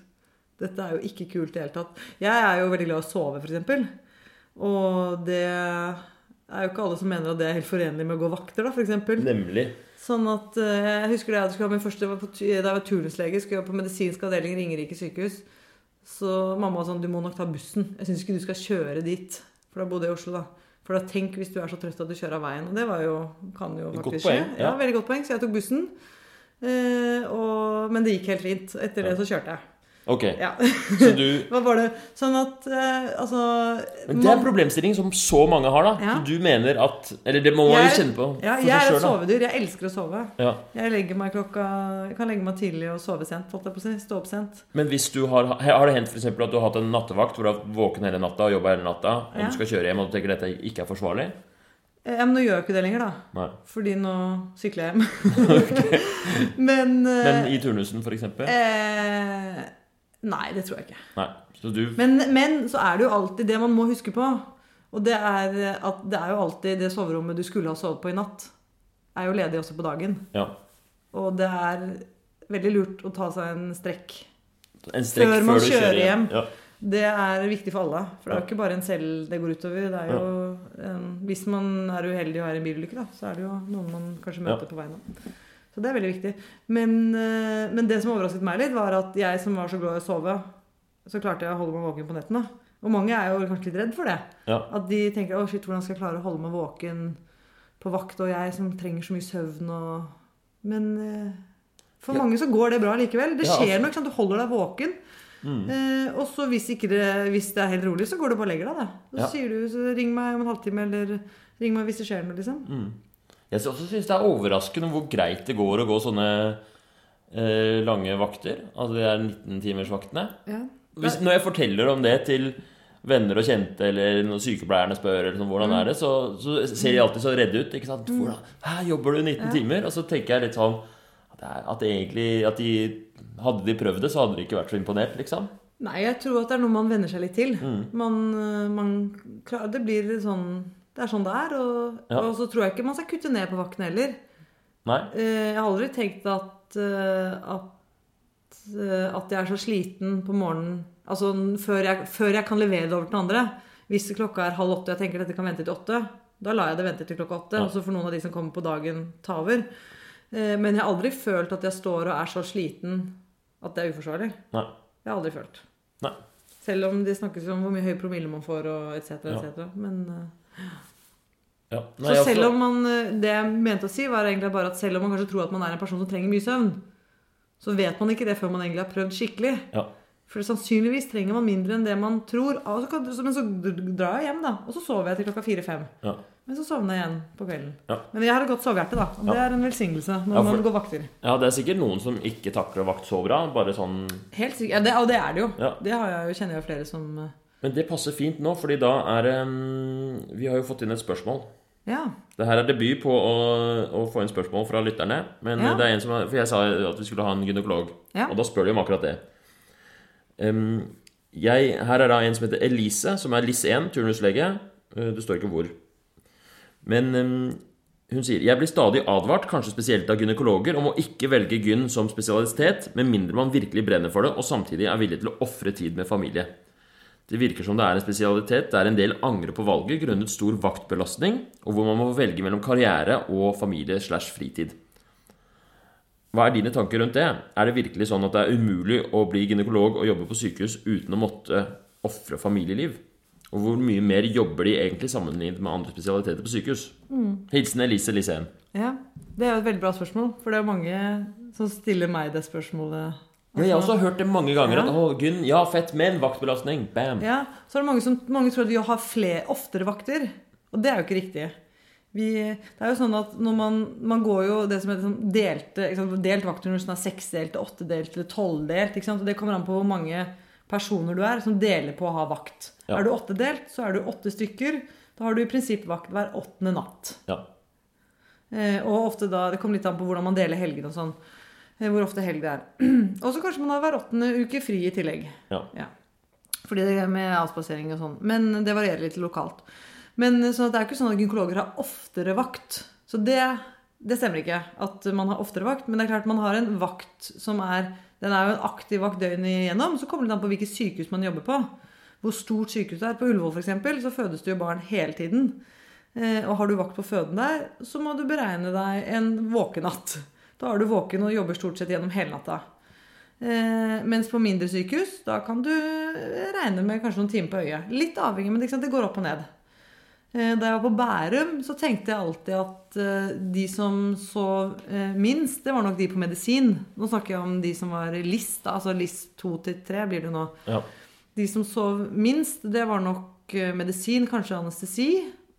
Dette er jo ikke kult i det hele tatt. Jeg er jo veldig glad i å sove, f.eks. Og det er jo ikke alle som mener at det er helt forenlig med å gå vakter, da, f.eks. Nemlig. Sånn at eh, Jeg husker det jeg skulle ha min første, da jeg var turnuslege, skulle jeg på medisinsk avdeling Ringerike sykehus. Så mamma var sånn Du må nok ta bussen. Jeg syns ikke du skal kjøre dit. For da bodde jeg i Oslo, da. For da tenk hvis du er så trøtt at du kjører av veien. Og det var jo, kan jo faktisk skje. Ja. ja. veldig godt poeng. Så jeg tok bussen. Eh, og, men det gikk helt fint. Etter det så kjørte jeg. Ok, Ja. så du Hva var det? Sånn at eh, Altså Men det er en problemstilling som så mange har, da. Ja. Så du mener at Eller det må man jo kjenne på Ja, for jeg er seg et sjøl, da. sovedyr. Jeg elsker å sove. Ja. Jeg legger meg klokka Jeg kan legge meg tidlig og sove sent. Holdt jeg på å si. Stå opp sent. Men hvis du har Har det hendt for eksempel at du har hatt en nattevakt hvor du har vært våken hele natta og jobba hele natta, og Ja. du skal kjøre hjem og du tenker dette ikke er forsvarlig? Eh, men nå gjør jeg ikke det lenger, da. Nei. Fordi nå sykler jeg hjem. men eh, Men i turnusen, for eksempel? eh, Nei, det tror jeg ikke. Nei. Så du Men, men så er det jo alltid det man må huske på. Og det er at det er jo alltid det soverommet du skulle ha sovet på i natt, er jo ledig også på dagen. Ja. Og det er veldig lurt å ta seg en strekk. En strekk Før man kjører kjører hjem. Ja. Det er viktig for alle. For det er jo ikke bare en selv det går utover. Det er jo en, hvis man er uheldig og er i en bilulykke, da, så er det jo noen man kanskje møter på veien. Så det er veldig viktig. Men, eh, men det som overrasket meg litt, var at jeg som var så glad i å sove, så klarte jeg å holde meg våken på nettene. Og mange er jo kanskje litt redd for det. Ja. At de tenker å shit, hvordan skal jeg klare å holde meg våken på vakt, og jeg som trenger så mye søvn og Men eh, for Ja. mange så går det bra likevel. Det Ja, skjer altså- noe. Du holder deg våken. Mm. Eh, og så hvis, ikke det, hvis det er helt rolig, så går du bare og legger deg. Da. Så Ja. sier du så 'ring meg om en halvtime', eller 'ring meg hvis det skjer noe', liksom. Mm. Jeg også syns det er overraskende hvor greit det går å gå sånne eh, lange vakter. Altså de der 19-timersvaktene. Ja. Hvis, når jeg forteller om det til venner og kjente, eller når sykepleierne spør eller sånn, hvordan Mm. er det, så, så ser de alltid så redde ut. ikke sant? Hvordan, Hæ, jobber du 19 Ja. timer? Og så tenker jeg litt sånn at, det at egentlig at de, Hadde de prøvd det, så hadde de ikke vært så imponert, liksom. Nei, jeg tror at det er noe man venner seg litt til. Mm. Man, eh, man Det blir sånn Det er sånn det er. Og, Ja. og så tror jeg ikke man skal kutte ned på vaktene heller. Nei? Eh, Jeg har aldri tenkt at, eh, at, eh, at jeg er så sliten på morgenen Altså før jeg, før jeg kan levere det over til andre. Hvis klokka er halv åtte og jeg tenker dette kan vente til åtte, da lar jeg det vente til klokka åtte. Ja. Og så får noen av de som kommer på dagen, ta over. Men jeg har aldri følt at jeg står og er så sliten at det er uforsvarlig. Nei. Jeg har aldri følt. Nei. Selv om det snakkes om hvor mye høy promille man får og etc. Ja. etc. Men eh, Ja. Nei, så selv om man eh, Det jeg mente å si, var egentlig bare at selv om man kanskje tror at man er en person som trenger mye søvn, så vet man ikke det før man egentlig har prøvd skikkelig. Ja. For sannsynligvis trenger man mindre enn det man tror. Og så kan, så- men så drar jeg hjem, da. Og så sover jeg til klokka fire-fem. Ja. Men så sovner jeg igjen på kvelden. Ja. Men jeg har et godt sovehjerte, da. Og det Ja. er en velsignelse når for- man går vakter. ja, det er sikkert noen som ikke takler vakt så bra. Bare sånn Helt sikkert. Ja, det, og det er det jo. Det har jeg jo, kjenner jeg jo flere som eh, Men det passer fint nå, fordi da er det um, Vi har jo fått inn et spørsmål. Ja. Det her er debut på å, å få inn spørsmål fra lytterne. Men Ja. det er en som For jeg sa at vi skulle ha en gynekolog. Ja. Og da spør de om akkurat det. Um, jeg, her er da en som heter Elise, som er LIS1, turnuslege. Eh, Det står ikke hvor. Men um, hun sier Jeg blir stadig advart, kanskje spesielt av gynekologer, om å ikke velge gyn som spesialitet, med mindre man virkelig brenner for det og samtidig er villig til å ofre tid med familie. Det virker som det er en spesialitet der en del angrer på valget grunnet stor vaktbelastning, og hvor man må velge mellom karriere og familie slash fritid. Hva er dine tanker rundt det? Er det virkelig sånn at det er umulig å bli gynekolog og jobbe på sykehus uten å måtte ofre familieliv? Og hvor mye mer jobber de egentlig sammenlignet med andre spesialiteter på sykehus? Hilsen Elise Liseen. ja. Det er jo et veldig bra spørsmål. For det er mange som stiller meg det spørsmålet. Ja, jeg har også hørt det mange ganger. Ja. At Gunn, ja, fett, men vaktbelastning. Bam. Ja, så er det mange som mange tror at vi har flere, oftere vakter. Og det er jo ikke riktig. Vi, det er jo sånn at når man, man går jo det som heter sånn delte, delt vaktturnus, som er seksdelt, åttedelt eller tolvdelt. og Det kommer an på hvor mange personer du er som deler på å ha vakt. Ja. Er du åttedelt, så er du åtte stykker. Da har du i prinsipp vakt hver åttende natt. Ja. Eh, og ofte da, Det kommer litt an på hvordan man deler helgene og sånn. Eh, hvor ofte helg det er. og så kanskje man har hver åttende uke fri i tillegg. Ja. Fordi det er med avspasering og sånn. Men det varierer litt lokalt. Men så det er ikke sånn at gynekologer har oftere vakt. Så det, det stemmer ikke at man har oftere vakt. Men det er klart man har en vakt som er Den er jo en aktiv vakt døgnet igjennom. Så kommer det an på hvilket sykehus man jobber på. Hvor stort sykehus det er. På Ullevål for eksempel, så fødes det jo barn hele tiden. Eh, og har du vakt på føden der, så må du beregne deg en våkenatt. Da er du våken og jobber stort sett gjennom hele natta. Eh, mens på mindre sykehus, da kan du regne med kanskje noen timer på øyet. Litt avhengig, men det går opp og ned. Eh, Da jeg var på Bærum, så tenkte jeg alltid at eh, de som sov eh, minst, det var nok de på medisin. Nå snakker jeg om de som var LIS, da, altså LIS 2 til 3 blir det nå. Ja. De som sov minst, det var nok eh, medisin, kanskje anestesi.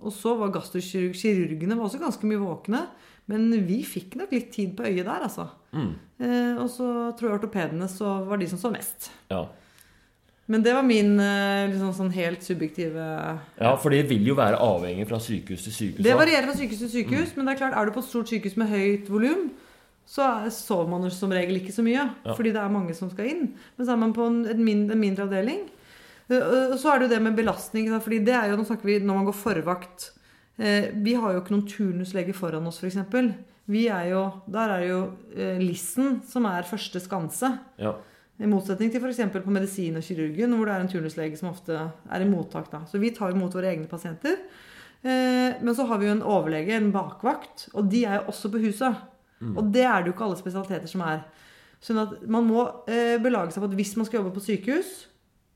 Og så var gastrokirurgene Kirurgene var også ganske mye våkne. Men vi fikk nok litt tid på øyet der, altså. Mm. Eh, og så tror jeg ortopedene så var de som så mest. ja. Men det var min eh, liksom sånn helt subjektive Ja, for det vil jo være avhengig fra sykehus til sykehus. Det varierer fra sykehus til sykehus, men det er klart, er du på et stort sykehus med høyt volum, så er- sover man som regel ikke så mye. Ja. Fordi det er mange som skal inn. Men så er man på en, en, mindre, en mindre avdeling. Eh, Og så er det jo det med belastning. Fordi det er jo, nå snakker vi når man går forvakt. Eh, Vi har jo ikke noen turnuslege foran oss, f.eks. Vi er jo, Der er jo eh, Lissen som er første skanse. Ja. I motsetning til f.eks. på medisin og kirurgen, hvor det er en turnuslege som ofte er i mottak. Da. Så vi tar imot våre egne pasienter. Eh, men så har vi jo en overlege, en bakvakt, og de er jo også på huset. Og det er det jo ikke alle spesialiteter som er. Sånn at man må belage seg på at hvis man skal jobbe på sykehus,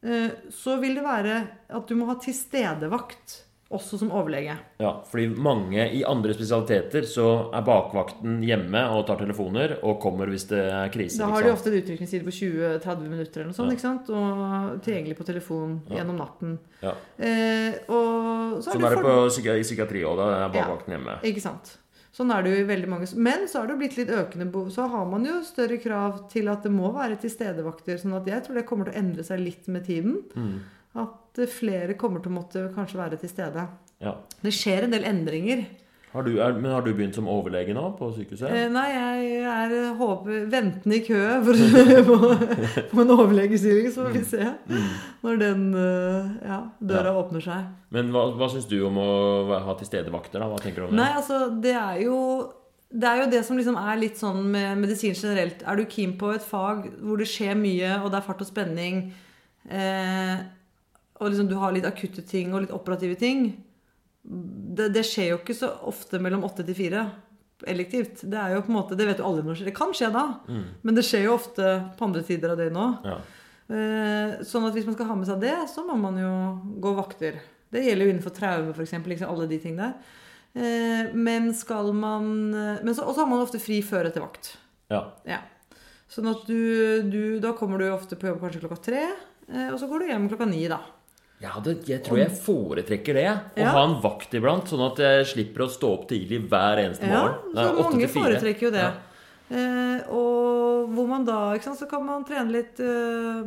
eh, så vil det være at du må ha tilstedevakt også som overlege. ja, fordi mange i andre spesialiteter så er bakvakten hjemme og tar telefoner og kommer hvis det er krise. Da har de ofte en utrykningstid på 20-30 minutter eller noe sånt, Ja. ikke sant? og tilgjengelig på telefon Ja. gjennom natten. Ja. Eh, og så er Sånn er det for- på psyki- psykiatri òg. Da er bakvakten hjemme. Ikke sant. Sånn er det jo i veldig mange Men så har det blitt litt økende behov. Så har man jo større krav til at det må være tilstedevakter. Sånn at jeg tror det kommer til å endre seg litt med tiden. Mm. At flere kommer til å måtte kanskje være til stede. Ja. Det skjer en del endringer. Har du, er, men har du begynt som overlege nå på sykehuset? Eh, nei, jeg er håper, ventende i kø for, på, på en overlegestilling, så får vi se når den eh, ja, døra Ja. åpner seg. Men hva, hva syns du om å ha tilstedevakter? da? Hva tenker du om det? Nei, altså, det er jo det er jo det som liksom er litt sånn med medisin generelt. Er du keen på et fag hvor det skjer mye, og det er fart og spenning, eh, og liksom du har litt akutte ting og litt operative ting Det, det skjer jo ikke så ofte mellom åtte til fire elektivt. Det er jo på en måte, det vet jo alle når det skjer. Det kan skje da, men det skjer jo ofte på andre tider av døgnet òg. Ja. Eh, Sånn at hvis man skal ha med seg det, så må man jo gå vakter. Det gjelder jo innenfor traume, f.eks. Liksom alle de tingene der. Eh, Men skal man eh, Men så også har man ofte fri før etter vakt. ja. Ja. Sånn at du, du Da kommer du ofte på jobb kanskje klokka tre, og så går du hjem klokka ni, da. Jeg, hadde, jeg tror jeg foretrekker det. Å Ja. ha en vakt iblant, sånn at jeg slipper å stå opp tidlig hver eneste Ja, morgen. så mange foretrekker jo det. Ja. Eh, og hvor man da ikke sant, Så kan man trene litt eh,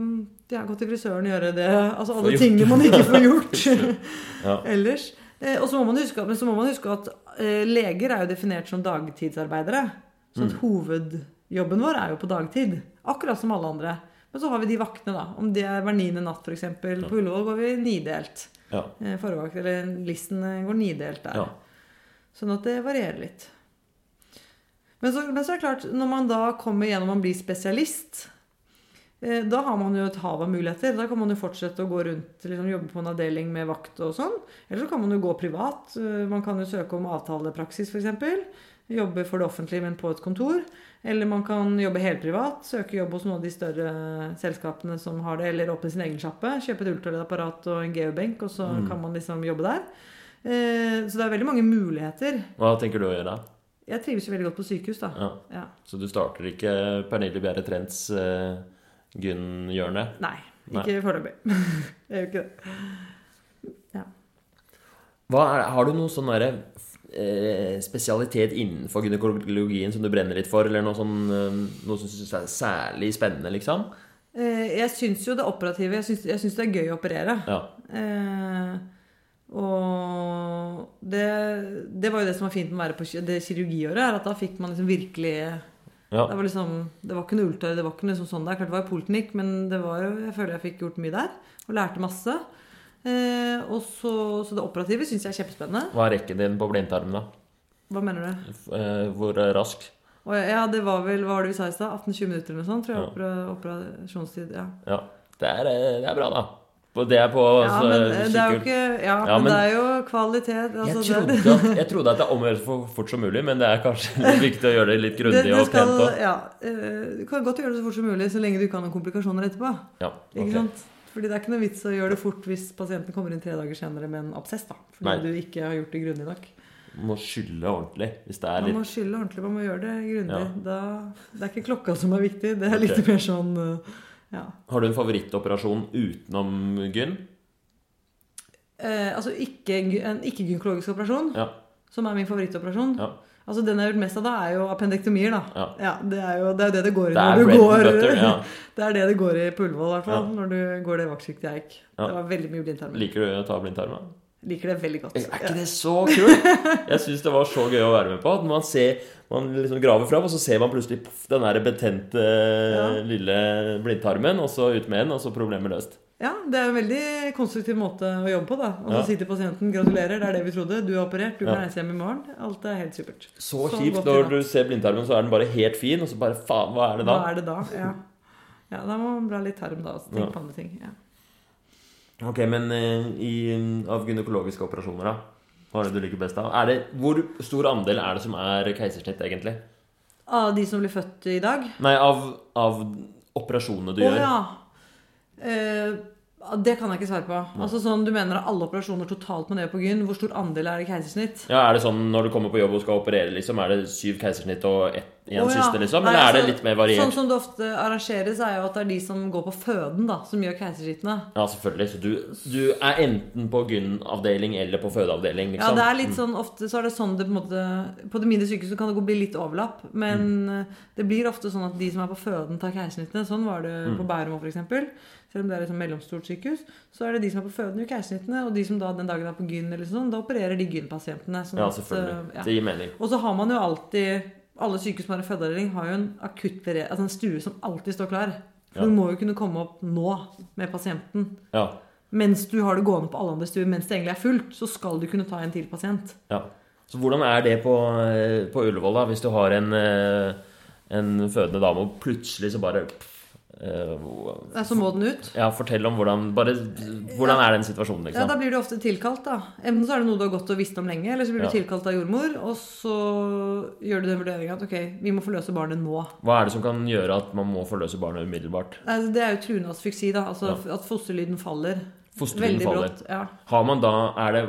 ja, Gå til frisøren gjøre det. Altså alle tingene man ikke får gjort ellers. Eh, og så må man huske, men så må man huske at eh, leger er jo definert som dagtidsarbeidere. Så Mm. at hovedjobben vår er jo på dagtid. Akkurat som alle andre. Men så har vi de vaktene, da. Om det er hver niende natt, f.eks. På Ullevål går vi nidelt. Ja. Eh, Forvakt, eller listen eh, går nidelt der. Ja. Sånn at det varierer litt. Men så, men så er det klart, når man da kommer gjennom og blir spesialist, eh, da har man jo et hav av muligheter. Da kan man jo fortsette å gå rundt, liksom jobbe på en avdeling med vakt og sånn. Eller så kan man jo gå privat. Eh, Man kan jo søke om avtalepraksis, f.eks. Jobbe for det offentlige, men på et kontor. Eller man kan jobbe helprivat. Søke jobb hos noen av de større selskapene som har det. Eller åpne sin egen sjappe. Kjøpe et ultralydapparat og en geobenk, og så kan man liksom jobbe der. Eh, Så det er veldig mange muligheter. Hva tenker du å gjøre? Jeg trives jo veldig godt på sykehus, da. Ja. Ja. Så du starter ikke Pernille Bjerre Trends uh, Gunn-hjørne? Nei, ikke foreløpig. Jeg gjør ikke det. Hva er, har du noen sånn derre eh, spesialitet innenfor gynekologien som du brenner litt for, eller noe sånn eh, Noe som synes er særlig spennende, liksom? Eh, Jeg syns jo det operative Jeg syns, det er gøy å operere. Ja. Eh, og det, det var jo det som var fint med å være på det kirurgiåret, er at da fikk man liksom virkelig Ja. Det var liksom Det var ikke noe ultralyd, det var ikke noe liksom sånn der. Klart det var poliklinikk, men det var jo, jeg føler jeg fikk gjort mye der. Og lærte masse. Eh, og så, så det operative syns jeg er kjempespennende. Hva er rekken din på blindtarmen, da? Hva mener du? Eh, hvor eh, rask? Ja, det var vel Hva var det vi sa i stad? 18-20 minutter eller noe sånt? Tror jeg Ja. operasjonstid. Ja. Ja. Det er, det er bra, da. Det er på Ja, altså, men eh, det er jo ikke Ja, Ja, men, men- det er jo kvalitet. jeg, Altså, trodde det, at, jeg trodde at det omgjøres for fort som mulig, men det er kanskje litt viktig å gjøre det litt grundig det og pent ja, du kan godt gjøre det så fort som mulig, så lenge du ikke har noen komplikasjoner etterpå. Ja, Ikke ok. sant? Fordi det er ikke noe vits å gjøre det fort hvis pasienten kommer inn tre dager senere med en absess. da Fordi Nei. du ikke har gjort det grundig nok. Man må skylle ordentlig hvis det er litt... Man må skylle ordentlig, man må gjøre det grundig. Ja. Da, det er ikke klokka som er viktig, det er litt mer sånn uh, Ja. Har du en favorittoperasjon utenom gyn? Eh, altså ikke, en ikke-gynekologisk operasjon, Ja. som er min favorittoperasjon. Ja. Altså Den jeg har gjort mest av da, er jo appendektomier. da Ja. det, er jo, det er det det går i Det når du går butter. Ja. Det er det det går i på Ullevål, i hvert fall. Ja. Når du går det vaktsjiktet jeg gikk. Ja. Det var veldig mye blindtarmer. Liker du å ta blindtarm? Liker det veldig godt. Er ikke det så kult? Jeg syns det var så gøy å være med på. At man ser Man liksom graver fram, og så ser man plutselig poff, den der betente Ja. lille blindtarmen, og så ut med den, og så problemet løst. Ja, det er en veldig konstruktiv måte å jobbe på. da Og så Ja. sier til pasienten 'gratulerer, det er det vi trodde', du er operert, du kan Ja. reise hjem i morgen. Alt er helt supert. Så Så kjipt når du ser blindtarmen, så er den bare helt fin, og så bare faen, hva er det da? Hva er det da? Ja, ja da må man bla litt tarm da og tenke Ja. på andre ting. Ja. Ok, men eh, i, av gynekologiske operasjoner, da? Hva er det du liker best av? Er det, hvor stor andel er det som er keisersnitt, egentlig? Av de som blir født i dag? Nei, av, av operasjonene du Å gjør. ja. Eh, det kan jeg ikke svare på. Altså sånn, Du mener at alle operasjoner totalt man ned på gyn, hvor stor andel er det keisersnitt? Ja, Er det sånn når du kommer på jobb og skal operere, liksom, er det syv keisersnitt og ett én oh, ja. siste, liksom? Nei, Eller er det altså, litt mer variert? Sånn som det ofte arrangeres, er jo at det er de som går på føden, da, som gjør keisersnittene. Ja, selvfølgelig. Så du, du er enten på gyn-avdeling eller på fødeavdeling, Ja, liksom? det er litt sånn, Ofte så er det sånn det på en måte På det mindre sykehuset kan det gå- bli litt overlapp, men Mm. det blir ofte sånn at de som er på føden, tar keisersnittene. Sånn var det Mm. på Bærum f.eks. Selv om det er et mellomstort sykehus, så er det de som er på fødende gjør keisersnittene. Og de som da den dagen er på gyn, eller sånn, da opererer de gynpasientene. Sånn Ja, selvfølgelig. At, ja. Det gir mening. Og så har man jo alltid Alle sykehus som har en fødeavdeling, har jo en akutt altså en stue som alltid står klar. For Ja. du må jo kunne komme opp nå med pasienten. Ja. Mens du har det gående på alle andre stuer mens det egentlig er fullt, så skal du kunne ta en til pasient. ja. Så hvordan er det på, eh, på Ullevål, da? Hvis du har en, eh, en fødende dame, og plutselig så bare eh, Nei, Så må den ut. Ja, fortell om hvordan Bare hvordan er den situasjonen, Ja, liksom? Da blir du ofte tilkalt. da Enten så er det noe du har gått og visst om lenge, eller så blir du Ja. tilkalt av jordmor, og så gjør du den vurderinga at ok, vi må forløse barnet nå. Hva er det som kan gjøre at man må forløse barnet umiddelbart? Altså, det er jo truende asfyksi, da. Altså at fosterlyden faller. Fosterlyden Veldig faller. brått. Ja. Har man da, er det,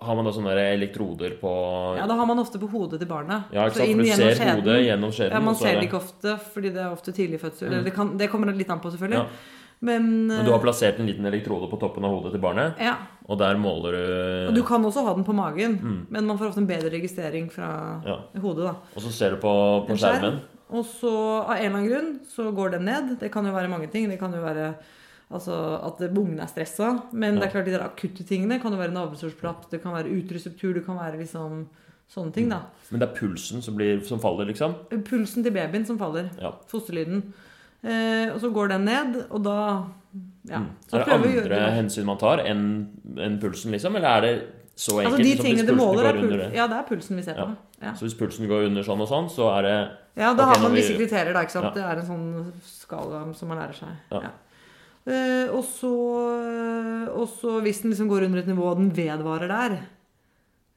har man da sånne elektroder på ja, da har man ofte på hodet til barnet. Ja, ikke Så sant? inn For du ser skjeden. hodet gjennom skjeden. Ja, Man er ser det ikke ofte, fordi det er ofte tidlig fødsel. Mm. det, kan, det kommer litt an på, selvfølgelig. Ja. Men, Men du har plassert en liten elektrode på toppen av hodet til barnet, ja. og der måler du Og du kan også ha den på magen, men man får ofte en bedre registrering fra Mm. Ja. hodet. da Og så ser du på, på skjermen. Og så av en eller annen grunn så går den ned. Det kan jo være mange ting. Det kan jo være altså, at ungen er stressa. Men det er klart de der akutte tingene kan jo være navlesårsplapp, det kan være utreseptur det kan være liksom sånne ting, da. Men det er pulsen som, blir, som faller, liksom? Pulsen til babyen som faller. Ja. Fosterlyden. Eh, og så går den ned, og da ja. Så Mm. er det andre gjøre hensyn man tar enn en pulsen, liksom? Eller er det så enkelt? Altså de som hvis pulsen måler, går er under det? ja, det er pulsen vi ser på. Ja. Så hvis pulsen går under sånn og sånn, så er det Ja, da okay, har man vi- visse kriterier, da. ikke sant? Ja. Det er en sånn skala som man lærer seg. Ja. Eh, og, så, og så hvis den liksom går under et nivå og den vedvarer der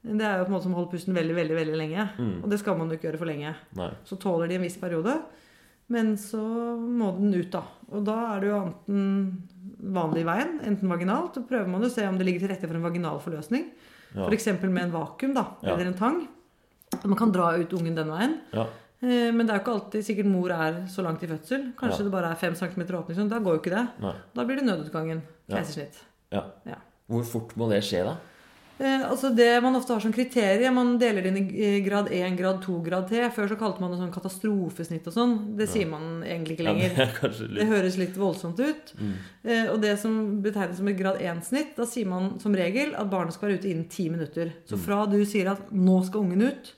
Det er jo på en måte som å holde pusten veldig veldig, veldig lenge. Mm. Og det skal man jo ikke gjøre for lenge. Nei. Så tåler de en viss periode. Men så må den ut, da. Og da er det jo enten vanlig veien, enten vaginalt. Så prøver man å se om det ligger til rette for en vaginal forløsning. Ja. F.eks. med en vakuum, da. Ja. Eller en tang. Man kan dra ut ungen den veien. Ja. Eh, Men det er jo ikke alltid sikkert mor er så langt i fødsel. Kanskje Ja. det bare er 5 cm åpning. sånn. Da går jo ikke det. Nei. Da blir det nødutgangen. Keisersnitt. Ja. Ja. Hvor fort må det skje, da? Eh, altså Det man ofte har som kriterium Man deler det inn i grad 1, grad 2, grad 3. Før så kalte man det sånn katastrofesnitt og sånn. Det sier man egentlig ikke lenger. det litt... Det høres litt voldsomt ut. Mm. Eh, og det som betegnes som et grad 1-snitt, da sier man som regel at barnet skal være ute innen ti minutter. Mm. Så fra du sier at 'nå skal ungen ut',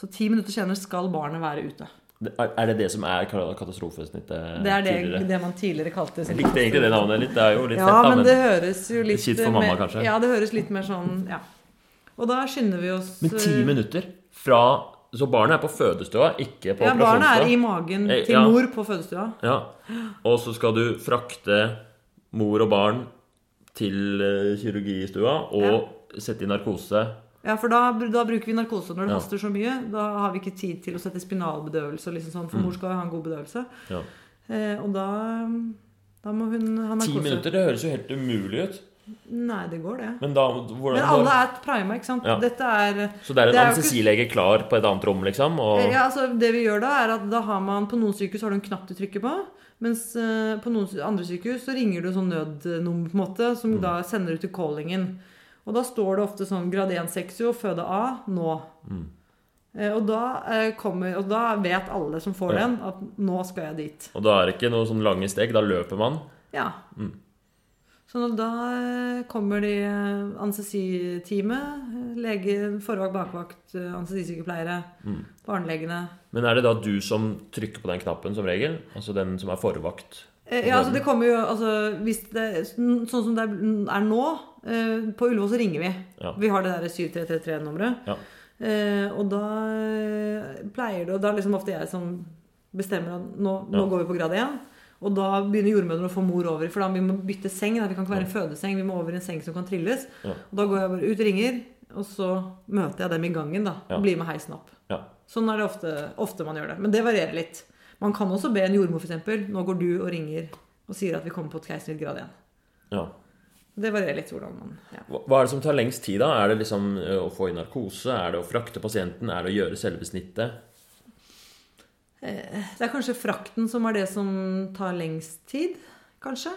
så ti minutter senere skal barnet være ute. Er det det som er ka- katastrofesnittet Det er det, tidligere? det man tidligere kalte Jeg likte egentlig det navnet litt. Det er jo litt Ja, fett, da. men det høres jo litt kjipt for mamma, mer- kanskje? Ja, det høres litt mer sånn Ja. Og da skynder vi oss Men ti minutter fra Så barnet er på fødestua, ikke på Ja, barnet er i magen Eh, til ja. mor på fødestua. Ja. Og så skal du frakte mor og barn til eh, kirurgistua og sette i narkose. Ja, for da, da bruker vi narkose når det Ja. haster så mye. Da har vi ikke tid til å sette spinalbedøvelse, liksom sånn, for mor skal ha en god bedøvelse. Ja. Eh, og da Da må hun ha narkose. Ti minutter, det høres jo helt umulig ut. Nei, det går, det. Men da hvordan, Men alle er prima, ikke sant. Ja. Dette er Så det er en anestesilege ikke- klar på et annet rom, liksom? Og, Ja, altså Det vi gjør da, er at da har man på noen sykehus har du en knapp du trykker på. Mens eh, på noen andre sykehus så ringer du sånn nødnummer, på en måte, som Mm. da sender ut til callingen. Og da står det ofte sånn grad 1 sexio, føde A, nå. Mm. Eh, og, da, eh, kommer, og da vet alle som får Ja. den, at nå skal jeg dit. og da er det ikke noen sånn lange steg. Da løper man. Ja. Mm. Så da eh, kommer de anestesiteamet, lege, forvakt, bakvakt, anestesisykepleiere, Mm. barnelegene. Men er det da du som trykker på den knappen som regel? Altså den som er forvakt? Eh, Ja, altså det kommer jo altså, hvis det, Sånn som det er nå eh, På Ullevål så ringer vi. Ja. Vi har det der 7333-nummeret. Ja. Eh, og da pleier det Og da er liksom ofte jeg som bestemmer at nå, nå går vi på grad 1. Og da begynner jordmødrene å få mor over. For da vi må bytte seng. Da. Vi kan ikke være en fødeseng, vi må over i en seng som kan trilles. Og da går jeg bare ut, ringer, og så møter jeg dem i gangen. da. Og blir med heisen opp. Ja. Sånn er det ofte, ofte man gjør det. Men det varierer litt. Man kan også be en jordmor f.eks. Nå går du og ringer og sier at vi kommer på et keisersnitt grad 1. ja. Det varierer litt hvordan man ja. Hva er det som tar lengst tid, da? Er det liksom å få i narkose? Er det å frakte pasienten? Er det å gjøre selve snittet? Det er kanskje frakten som er det som tar lengst tid, kanskje.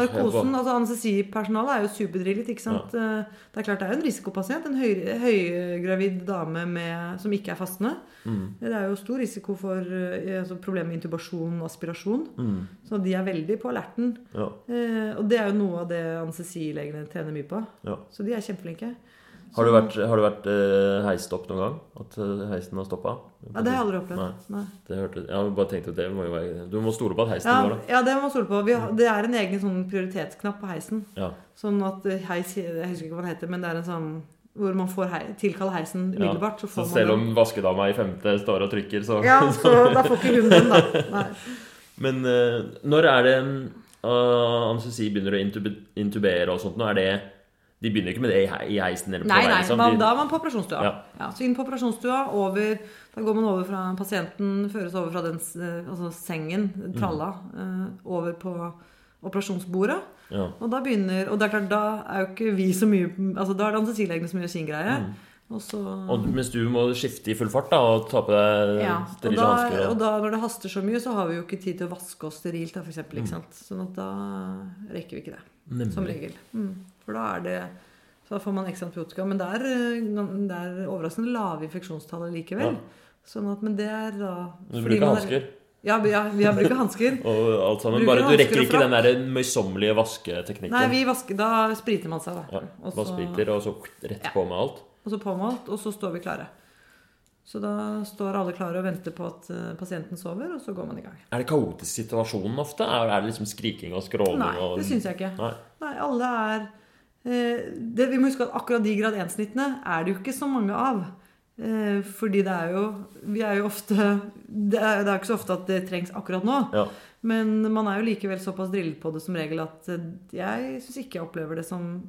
Narkosen, altså Anestesipersonalet er jo superdrillet. ikke sant? Ja. Det er klart det er jo en risikopasient. En høy, høygravid dame med, som ikke er fastende. Mm. Det er jo stor risiko for eh, altså problemer med intubasjon og aspirasjon. Mm. Så de er veldig på alerten. Ja. Eh, og det er jo noe av det anestesilegene trener mye på. ja. Så de er kjempeflinke. Har du vært, har du vært uh, heist opp noen gang? At ø, heisen har stoppa? Ja, det har jeg aldri opplevd. Nei. Nei. Det hørte, har bare tenkt at det må jo være Du må stole på at heisen Ja, går, da. ja, det må man stole på. Vi har, det er en egen sånn prioritetsknapp på heisen. Ja. Sånn at eh, heis Jeg husker ikke hva den heter, men det er en sånn hvor man får hei, tilkalle heisen Ja. umiddelbart. Så Så får man selv om vaskedama i femte står og trykker, så Ja, så da får ikke hun den, da. Nei. Men uh, når er det uh, anestesi begynner å intubere og sånt? Nå er det De begynner ikke med det i, heisen eller på Nei, vei, nei, liksom. man, De- da er man på operasjonsstua. Ja. Ja. så inn på operasjonsstua, over Da går man over fra pasienten, føres over fra den eh, altså sengen, tralla, mm. over på operasjonsbordet. ja. Og da begynner Og det er klart, da er jo ikke vi så mye Altså da er det anestesilegene som gjør sin greie. Mm. Og så Og mens du må skifte i full fart da og ta på deg Ja, sterile hansker. og da når det haster så mye, så har vi jo ikke tid til å vaske oss sterilt, da, for eksempel, Mm. Sånn at da rekker vi ikke det, som Nemlig. regel. Mm. For da er det Så får man ekstra antibiotika. Men det er, eh, det er overraskende lave infeksjonstall likevel. Ja. Sånn at, men det er da Du fordi bruker er- hansker Ja, ja, vi har bruker hansker. og alt sammen. Bruker Bare du rekker ikke den der møysommelige vasketeknikken. Nei, vi vasker Da spriter man seg, da. ja, spriter, og så rett på med alt. Og så på med alt, og så står vi klare. Så da står alle klare og venter på at eh, pasienten sover, og så går man i gang. Er det kaotisk situasjonen ofte? Er det liksom skriking og skråling? Nei, det syns jeg ikke. Nei. Nei, alle er det, Vi må huske at akkurat de grad 1-snittene er det jo ikke så mange av. Eh, fordi det er jo Vi er jo ofte det er, det er ikke så ofte at det trengs akkurat nå. Ja. Men man er jo likevel såpass drillet på det som regel at eh, jeg syns ikke jeg opplever det som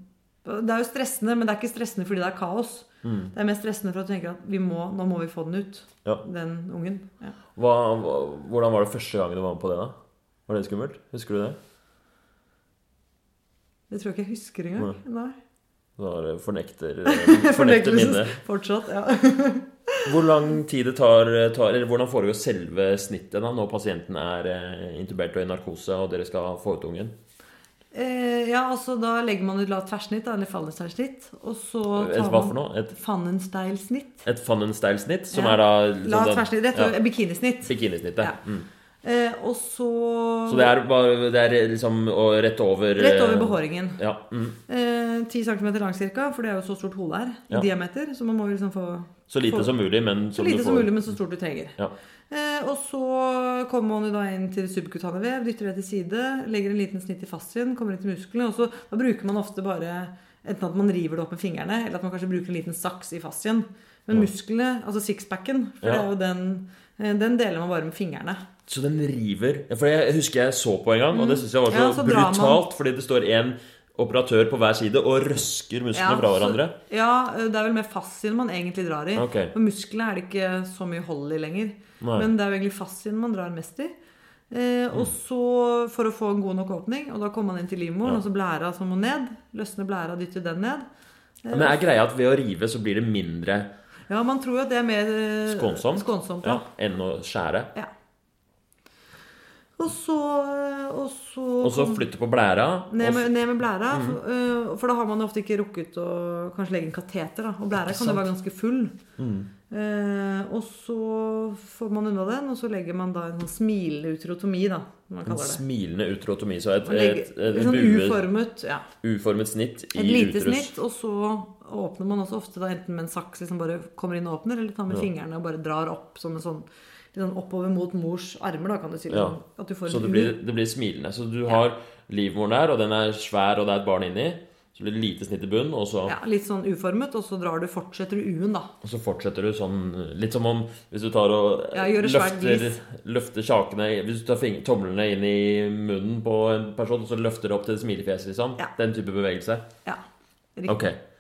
Det er jo stressende, men det er ikke stressende fordi det er kaos. Mm. Det er mest stressende for at du tenker at vi må, nå må vi få den ut. Ja. Den ungen. Ja. Hva, hvordan var det første gangen du var med på det? da? Var det skummelt? Husker du det? Det tror jeg ikke jeg husker engang. Nei. Du har eh, fornekter, fornekter minnet. fortsatt. Ja. Hvor lang tid det tar, tar Eller hvordan foregår selve snittet da når pasienten er eh, intubert og i narkose, og dere skal få ut ungen? Eh, ja, altså Da legger man ut lavt tverrsnitt, eller Fallenstein-snitt. Og så Et, tar hva man for noe? Et, Fannenstein-snitt. et som Ja. er da Lavt sånn- tverrsnitt, rett over ja, bikinisnitt. Bikinisnittet. Ja. Mm. Eh, og så Så det er, bare, det er liksom rett over Rett over eh, behåringen. Ja. Mm. Eh, 10 cm lang cirka, for det er jo så stort hodet er i Ja. diameter. Så man må liksom få Så lite få, som mulig, men så som lite du som mulig, men så stort du trenger. Ja. Eh, og så kommer man jo da inn til subkutane vev, dytter det til side, legger en liten snitt i fascien, kommer inn til musklene, og så da bruker man ofte bare Enten at man river det opp med fingrene, eller at man kanskje bruker en liten saks i fascien. Men musklene, altså sixpacken, for Ja. det er jo den Den deler man bare med fingrene. Så den river For jeg husker jeg så på en gang, og det syns jeg var så, Mm. Ja, så brutalt, fordi det står en operatør på hver side og røsker musklene fra så- hverandre. ja, eh, det er vel mer fascien man egentlig drar i. Okay. For musklene er det ikke så mye hold i lenger. Nei. Men det er jo egentlig fascien man drar mest i. Eh, og så for å få en god nok åpning, og da kommer man inn til livmoren, Ja. og så blæra som må ned. Løsne blæra, dytter den ned. Eh, Men er greia at ved å rive så blir det mindre Ja, man tror jo at det er mer eh, Skånsomt? skånsomt ja, ja. enn å skjære? ja. Og så, eh, og så Og så flytte på blæra? Ned med, ned med blæra, for, øh, for da har man ofte ikke rukket å kanskje legge en kateter. Da. Og blæra kan jo være ganske full. Mm. Eh, og så får man unna den, og så legger man da en sånn smilende utrotomi. da, man En kaller det. smilende utrotomi. Så et, legger, et, et, litt sånn uformet, ja. uformet snitt i Et lite uterus. snitt, og så åpner man også ofte da enten med en saks som bare kommer inn og åpner, eller tar med Ja. fingrene og bare drar opp som en sånn sånn oppover mot mors armer, da, kan du si. Ja. Liksom. At du får Så det blir, det blir smilende. Så du har livmoren der, og den er svær, og det er et barn inni. Så blir det lite snitt i bunnen, og så, Ja, litt sånn uformet, og så drar du, fortsetter du U-en, da. og så fortsetter du sånn Litt som om hvis du tar og Ja, løfter, løfter kjakene Hvis du tar tomlene inn i munnen på en person, og så løfter du opp til smilefjeset, smilefjes, liksom. Ja. Den type bevegelse. Ja, riktig. Ok.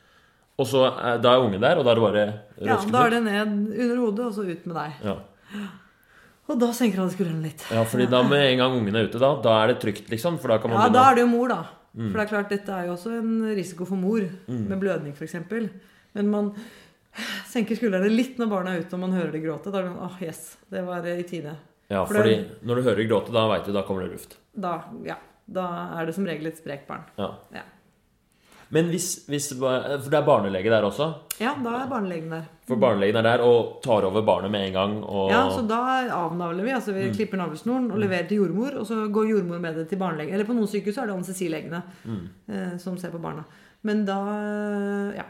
Og så er, da er ungen der, og da er det bare Ja, da er det ned under hodet, og så ut med deg. Ja. Og da senker han skuldrene litt. ja, fordi da med en gang ungen er ute, da, da er det trygt, liksom. For da kan man Ja, da er det jo mor, da. Mm. For det er klart, dette er jo også en risiko for mor, med blødning f.eks. Men man senker skuldrene litt når barna er ute og man hører de gråte. Da er det sånn, åh, yes, det var i tide. Ja, For fordi det- når du hører gråte, da veit du da kommer det luft. Da, ja, da er det som regel et sprekt barn. Ja. Ja. Men hvis, hvis For det er barnelege der også. ja, da er barnelegen der. For barnelegen er der og tar over barnet med en gang. Og Ja, så da avnavler vi. altså Vi klipper navlesnoren og leverer til jordmor. Og så går jordmor med det til barnelegen. Eller på noen sykehus er det anestesilegene eh, som ser på barna. Men da Ja.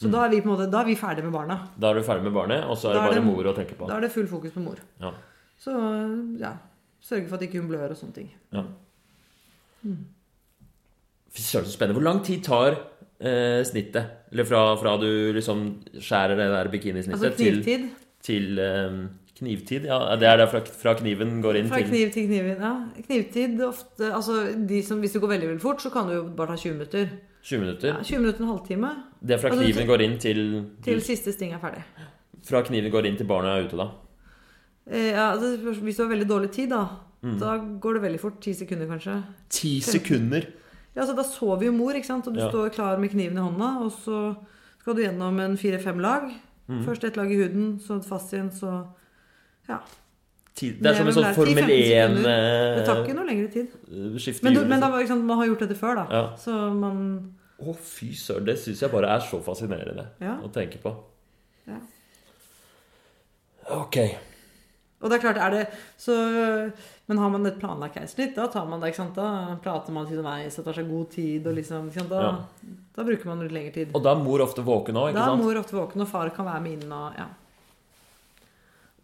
Så da er vi på en måte Da er vi ferdig med barna. da er du ferdig med barnet, og så er det Da er bare det- mor å tenke på. Da er det full fokus på mor. Ja. Så ja. Sørge for at ikke hun blør og sånne ting. Ja. Fy søren, så spennende. Hvor lang tid tar eh, snittet? Eller fra, fra du liksom skjærer det der bikinisnittet Altså knivtid. til, til eh, knivtid? Ja, det er der fra, fra kniven går inn Fra til kniv til kniven, Ja. Knivtid ofte Altså de som, hvis det går veldig veldig fort, så kan du jo bare ta 20 minutter. 20 minutter. Ja, 20 minutter, en halvtime. Det er fra Altså, kniven går inn til, Til siste sting er ferdig. Fra kniven går inn til barnet er ute, da. Eh, ja, altså, hvis du har veldig dårlig tid, da, Mm. da går det veldig fort. Ti sekunder, kanskje. Ti sekunder! Ja, altså Da sover jo mor, ikke sant? og du Ja. står klar med kniven i hånda. Og så skal du gjennom en fire-fem lag. Mm. Først ett lag i huden, så fast igjen, så Ja. Tid. det er som en sånn Formel 1 Det tar ikke noe lengre tid. eh, Men, du, men da, sant, man har gjort dette før, da. Ja. Så man Å, fy søren. Det syns jeg bare er så fascinerende Ja. å tenke på. Ja. Ok. Og det er klart, er det så Men har man et planlagt keisersnitt, da tar man det, ikke sant? Da prater man underveis og tar seg god tid, og liksom ikke sant? Da, Ja. da bruker man litt lengre tid. Og da er mor ofte våken òg, Da er sant? mor ofte våken, og far kan være med inn og ja.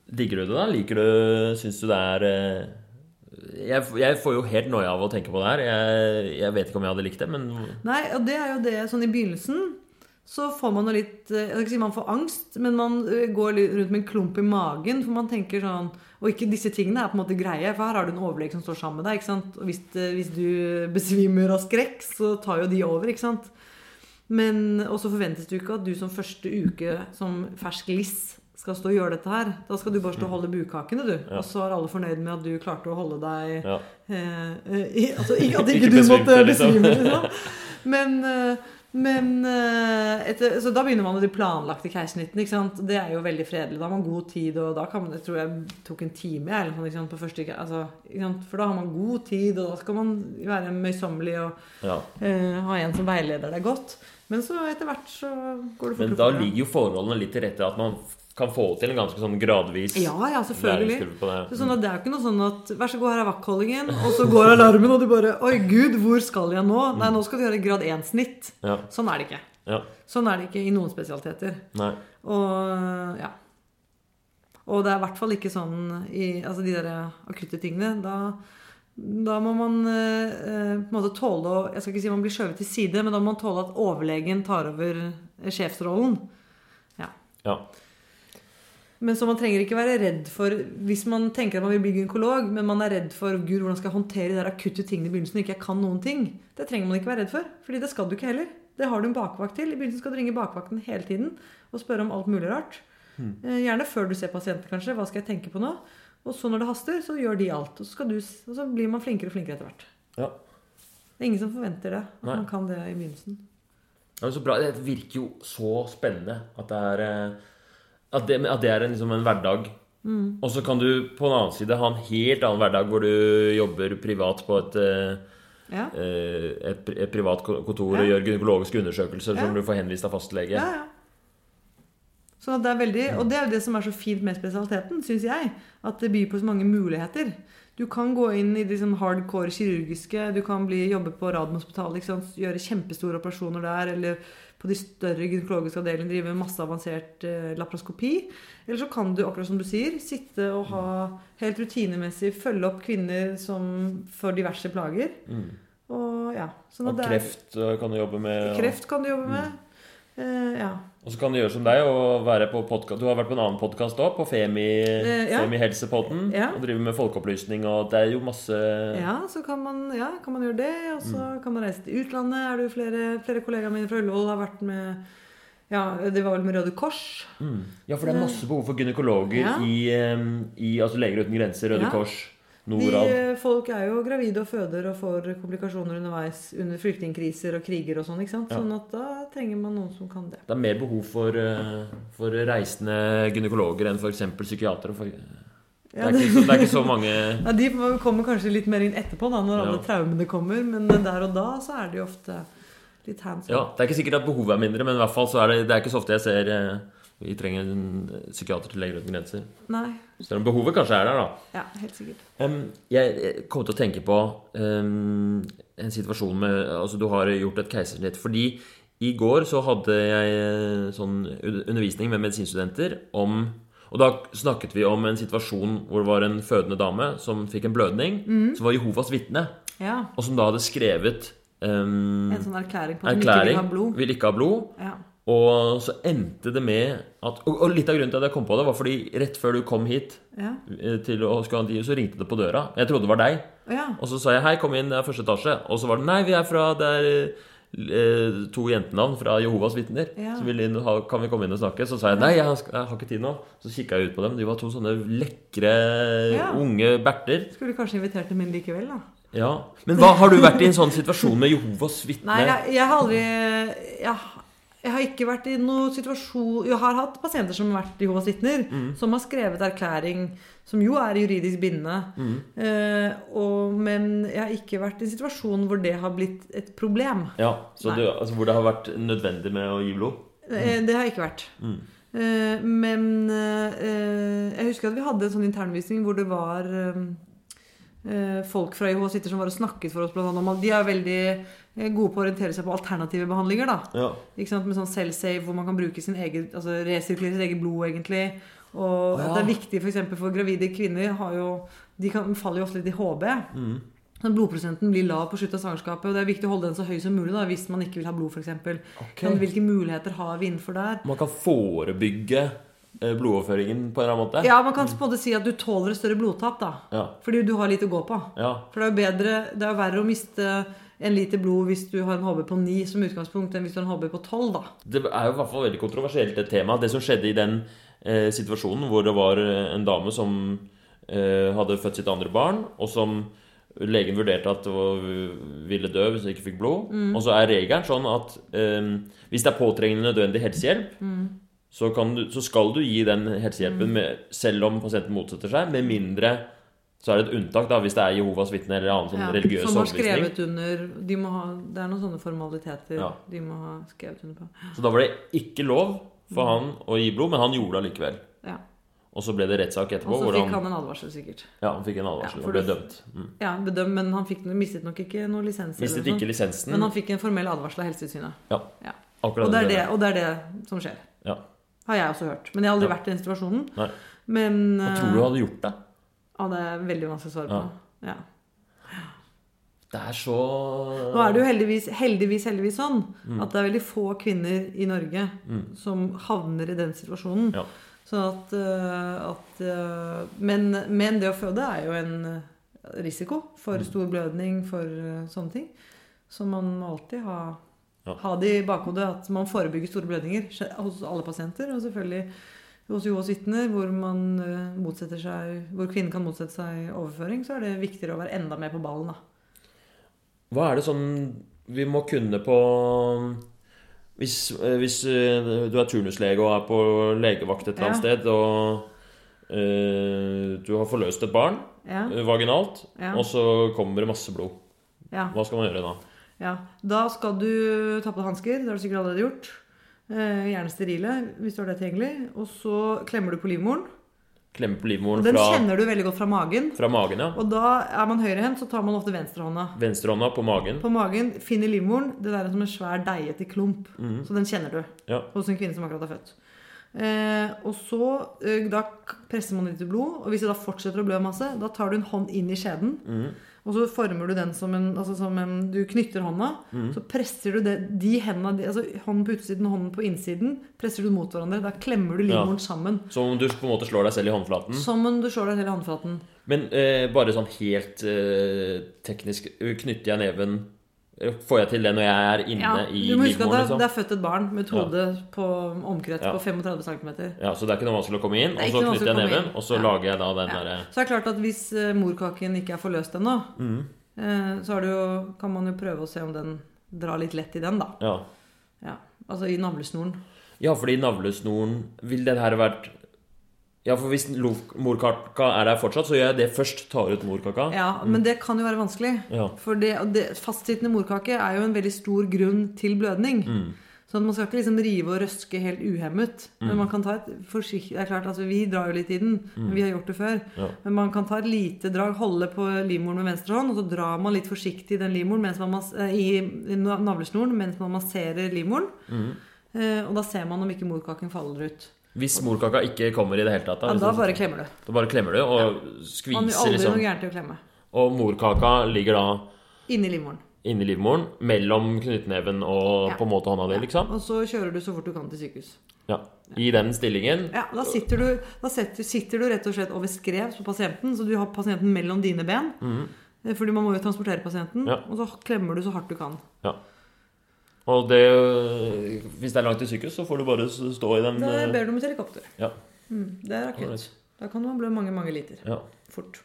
Digger du det, da? Liker du Syns du det er eh, jeg, jeg får jo helt noia av å tenke på det her. Jeg, jeg vet ikke om jeg hadde likt det, men Nei, og det er jo det sånn i begynnelsen så får man noe litt eh, Jeg skal ikke si man får angst, men man eh, går litt rundt med en klump i magen. For man tenker sånn Og ikke disse tingene er på en måte greie, for her har du en overlege som står sammen med deg. ikke sant? Og hvis, hvis du besvimer av skrekk, så tar jo de over, ikke sant? Men Og så forventes jo ikke at du som første uke som fersk liss skal stå og gjøre dette her. Da skal du bare stå og holde bukkakene, du. Ja. Og så er alle fornøyd med at du klarte å holde deg ja. Eh, eh, altså, ikke, at ikke, Ikke du besvimte, måtte liksom. besvime, liksom. Men, eh, men eh, etter, Så da begynner man med de planlagte keisersnittene. Det er jo veldig fredelig. Da har man god tid, og da kan man, jeg tror jeg tok en time eller på første. Altså, ikke sant? For da har man god tid, og da skal man være møysommelig og ja. eh, ha en som veileder deg godt. Men så etter hvert så går det Men fortere. da ligger jo forholdene litt til rette at man kan få til en ganske sånn gradvis Ja, ja, selvfølgelig. på det. Så sånn at det er jo ikke noe sånn at Vær så god, her er vaktholdingen. Og så går alarmen, og du bare Oi, gud, hvor skal jeg nå? Nei, nå skal du gjøre grad 1-snitt. Ja. Sånn er det ikke. ja. Sånn er det ikke i noen spesialiteter. Nei. Og ja. Og det er i hvert fall ikke sånn i altså de der akutte tingene. Da, da må man eh, eh, på en måte tåle å Jeg skal ikke si man blir skjøvet til side, men da må man tåle at overlegen tar over sjefsrollen. Ja. Ja. Men så man trenger ikke være redd for Hvis man tenker at man vil bli gynekolog, men man er redd for Gud, hvordan skal jeg håndtere de der akutte tingene i begynnelsen ikke jeg kan noen ting, det trenger man ikke være redd for. Fordi det skal du ikke heller. Det har du en bakvakt til. I begynnelsen skal du ringe bakvakten hele tiden og spørre om alt mulig rart. Mm. Gjerne før du ser pasienten, kanskje. Hva skal jeg tenke på nå? Og så når det haster, så gjør de alt. Og så, skal du, og så blir man flinkere og flinkere etter hvert. Ja. Det er ingen som forventer det. At Nei. man kan det i begynnelsen. Ja, så bra. Det virker jo så spennende at det er eh, At det, at det er en, liksom en hverdag. Mm. Og så kan du på en annen side ha en helt annen hverdag hvor du jobber privat på et, eh, Ja. eh, et, et privat kontor Ja. og gjør gynekologiske undersøkelser Ja. som du får henvist av fastlege. Ja, ja. Så det er veldig, og det er jo det som er så fint med spesialiteten, syns jeg. At det byr på så mange muligheter. Du kan gå inn i de sånn hardcore kirurgiske. Du kan bli, jobbe på Radiumhospitalet, gjøre kjempestore operasjoner der. Eller på de større gynekologiske avdelingene drive med masse avansert eh, laparoskopi. Eller så kan du, akkurat som du sier, sitte og ha helt rutinemessig følge opp kvinner som for diverse plager. Mm. Og ja. Sånn Og kreft er- eh, kan du jobbe med. Kreft kan du jobbe med. Eh, ja. Og så kan du gjøre som deg og være på podcast. Du har vært på en annen podkast òg, på Femi, Eh, ja. Femi Helsepodden. Ja. Og driver med folkeopplysning, og det er jo masse Ja, så kan man, ja, kan man gjøre det. Og så kan man reise til utlandet. Er det jo flere, flere kollegaer mine fra Ullevål har vært med Ja, det var vel med Røde Kors. mm. Ja, for det er masse behov for gynekologer i, i altså Leger uten grenser, Røde. Kors, Norad. De, folk er jo gravide og føder og får komplikasjoner underveis under flyktningkriser og kriger og sånn. ikke sant? Ja. Sånn at da trenger man noen som kan det. Det er mer behov for, eh, for reisende gynekologer enn f.eks. psykiatere. For, det, er ikke så, det er ikke så mange Ja, De kommer kanskje litt mer inn etterpå, da, når Ja. alle traumene kommer. Men der og da så er de ofte litt hands on. Ja, Det er ikke sikkert at behovet er mindre, men i hvert fall så er det, det er ikke så ofte jeg ser eh, vi trenger en psykiater til Leger uten grenser. Nei. Selv om behovet kanskje er der, da. Ja, helt sikkert. Um, jeg jeg kom til å tenke på um, en situasjon med Altså, du har gjort et keisersnitt. Fordi i går så hadde jeg eh, sånn undervisning med medisinstudenter om Og da snakket vi om en situasjon hvor det var en fødende dame som fikk en blødning, som var Jehovas vitne, Ja. og som da hadde skrevet Um, En sånn erklæring på at hun ikke vil ha blod. vil ikke ha blod. Ja. Og så endte det med at Og, og litt av grunnen til at jeg kom på det, var fordi rett før du kom hit Ja. eh, til å skulle ha tid, så ringte det på døra. Jeg trodde det var deg. ja. Og så sa jeg 'hei, kom inn, det er første etasje'. Og så var det 'nei, vi er fra Det er eh, to jentenavn fra Jehovas vitner. Ja. Så ha, kan vi komme inn og snakke? Så sa jeg 'nei, jeg har, jeg har ikke tid nå'. Så kikka jeg ut på dem. De var to sånne lekre, unge berter. Skulle kanskje invitert dem inn likevel, da. Ja. Men hva har du vært i en sånn situasjon med Jehovas vitner? Nei, jeg, jeg har aldri jeg, jeg har ikke vært i noen situasjon Jeg har hatt pasienter som har vært Jehovas vitner, Mm. som har skrevet erklæring som jo er juridisk bindende. Mm. Eh, og, men jeg har ikke vært i en situasjon hvor det har blitt et problem. Ja, så det, altså, Hvor det har vært nødvendig med å gi blod? Eh, Det har jeg ikke vært. Mm. Eh, men eh, jeg husker at vi hadde en sånn internvisning hvor det var eh, eh, folk fra Jehovas vitner som var og snakket for oss. Blant annet, om at de er veldig eh, gode på å orientere seg på alternative behandlinger. da Ja. Ikke sant? Med sånn selvsave hvor man kan bruke sin egen Altså resirkulere sitt eget blod, egentlig. Og ja. det er viktig f.eks. For, for gravide kvinner har jo De kan, faller jo ofte litt i HB. Mm. Sånn, blodprosenten blir lav på slutten av svangerskapet, og det er viktig å holde den så høy som mulig da, hvis man ikke vil ha blod, For okay. Men Hvilke muligheter har vi innenfor der? Man kan forebygge eh, blodoverføringen på en eller annen måte? Ja, man kan på en måte si at du tåler et større blodtap, da. Ja. Fordi du har litt å gå på. ja. For det er jo bedre Det er jo verre å miste en liter blod hvis du har en HB på 9 som utgangspunkt, enn hvis du har en HB på 12, da. Det er jo i hvert fall veldig kontroversielt det tema. Det som skjedde i den eh, situasjonen hvor det var eh, en dame som eh, hadde født sitt andre barn, og som legen vurderte at hun ville dø hvis hun ikke fikk blod. Og så er regelen sånn at eh, hvis det er påtrengende nødvendig helsehjelp, så, kan du, så skal du gi den helsehjelpen med, selv om pasienten motsetter seg, med mindre så er det et unntak da, hvis det er Jehovas vitne eller annen sånn Ja, religiøs som har skrevet under de må ha, Det er noen sånne formaliteter Ja. de må ha skrevet under på. Så da var det ikke lov for han å gi blod, men han gjorde det allikevel. Ja. Og så ble det rettssak etterpå. Og så fikk han, en advarsel, sikkert. ja, han fikk en advarsel Ja, og ble dømt. Mm. Ja, bedømt, Men han fikk, mistet nok ikke noe lisens. Mistet ikke lisensen. Men han fikk en formell advarsel av Helsetilsynet. Ja, Ja. akkurat Og det, er det, og det er det som skjer. Ja. Har jeg også hørt. Men jeg har aldri vært i den situasjonen. Nei. Men Hva tror du hadde gjort det. Ja, det er veldig vanskelig å svare på. Ja. Det er så Nå er det jo heldigvis, heldigvis, heldigvis sånn Mm. at det er veldig få kvinner i Norge som havner i den situasjonen. Ja. Sånn at, øh, at øh, men, men det å føde er jo en øh, risiko for Mm. stor blødning, for sånne ting. Så man må alltid ha, Ja. ha det i bakhodet at man forebygger store blødninger hos alle pasienter. Og selvfølgelig hos Jehovas vitner, hvor, man, eh, seg- hvor kvinnen kan motsette seg overføring, så er det viktigere å være enda mer på ballen. da. Hva er det sånn vi må kunne på Hvis, eh, hvis eh, du er turnuslege og er på legevakt et eller annet Ja. sted, og uh, du har forløst et barn Ja, vaginalt, Ja. og så kommer det masse blod. Hva skal man gjøre da? ja. Da skal du ta på hansker. Det har du sikkert allerede gjort. Eh, gjerne sterile, hvis du har det tilgjengelig. Og så klemmer du på livmoren. Klemmer på Og livmoren den fra, kjenner du veldig godt fra magen. fra magen, ja. Og da er man høyrehendt, så tar man ofte venstrehånda. Venstrehånda på magen. På magen finner livmoren. Det der er som en svær deigete klump. Så den kjenner du Ja. hos en kvinne som akkurat er født. Eh, og så eh, da presser man litt blod, og hvis det da fortsetter å blø masse, da tar du en hånd inn i skjeden. Mhm. Og så former du den som en, altså som en Du knytter hånda, mm. så presser du det, de hendene, altså hånden på utsiden og hånden på innsiden, presser du mot hverandre. Da klemmer du Ja. sammen. Som om du på en måte slår deg selv i håndflaten. Som om du slår deg selv i håndflaten. Men eh, bare sånn helt eh, teknisk Knytter jeg neven Får jeg til det når jeg er inne Ja, i du må huske at det, livmoren? Liksom? det er født et barn med et Ja. på omkrets Ja. på 35 cm. Ja, Så det er ikke noe vanskelig å komme inn, og så knytter jeg neven, og så lager jeg da den Ja. derre Så det er klart at hvis eh, morkaken ikke er forløst ennå, Mhm. eh, så jo, kan man jo prøve å se om den drar litt lett i den, da. ja. Ja. Altså i navlesnoren. ja, fordi navlesnoren Vil den her vært Ja, for hvis morkaka er der fortsatt, så gjør jeg det først. Tar ut morkaka. Ja, men det kan jo være vanskelig. Ja. For det, det, fastsittende morkake er jo en veldig stor grunn til blødning. Mm. Så man skal ikke liksom rive og røske helt uhemmet. Mm. Men man kan ta et forsiktig Det er klart, altså Vi drar jo litt i den. Mm. Vi har gjort det før. Ja. Men man kan ta et lite drag, holde på livmoren med venstre hånd, og så drar man litt forsiktig i den livmoren mens man eh, i i navlesnoren mens man masserer livmoren. Mm. Eh, og da ser man om ikke morkaken faller ut. Hvis morkaka ikke kommer i det hele tatt, da, Ja, da bare klemmer du. da bare klemmer du og Man gjør skviser, aldri liksom. noe gærent i å klemme. Og morkaka ligger da Inni livmoren. inni livmoren, mellom knyttneven og Ja. på en måte hånda di, liksom. Og så kjører du så fort du kan til sykehus. Ja. I den stillingen. Ja, Da sitter du, da setter, sitter du rett og slett over skrev på pasienten, så du har pasienten mellom dine ben. Mm. Fordi man må jo transportere pasienten. Ja. Og så klemmer du så hardt du kan. Ja. Og det Hvis det er langt til sykehus, så får du bare stå i den Da eh, ber du om et helikopter. Ja. Mm, det er akutt. Da kan man blø mange, mange liter. ja. Fort.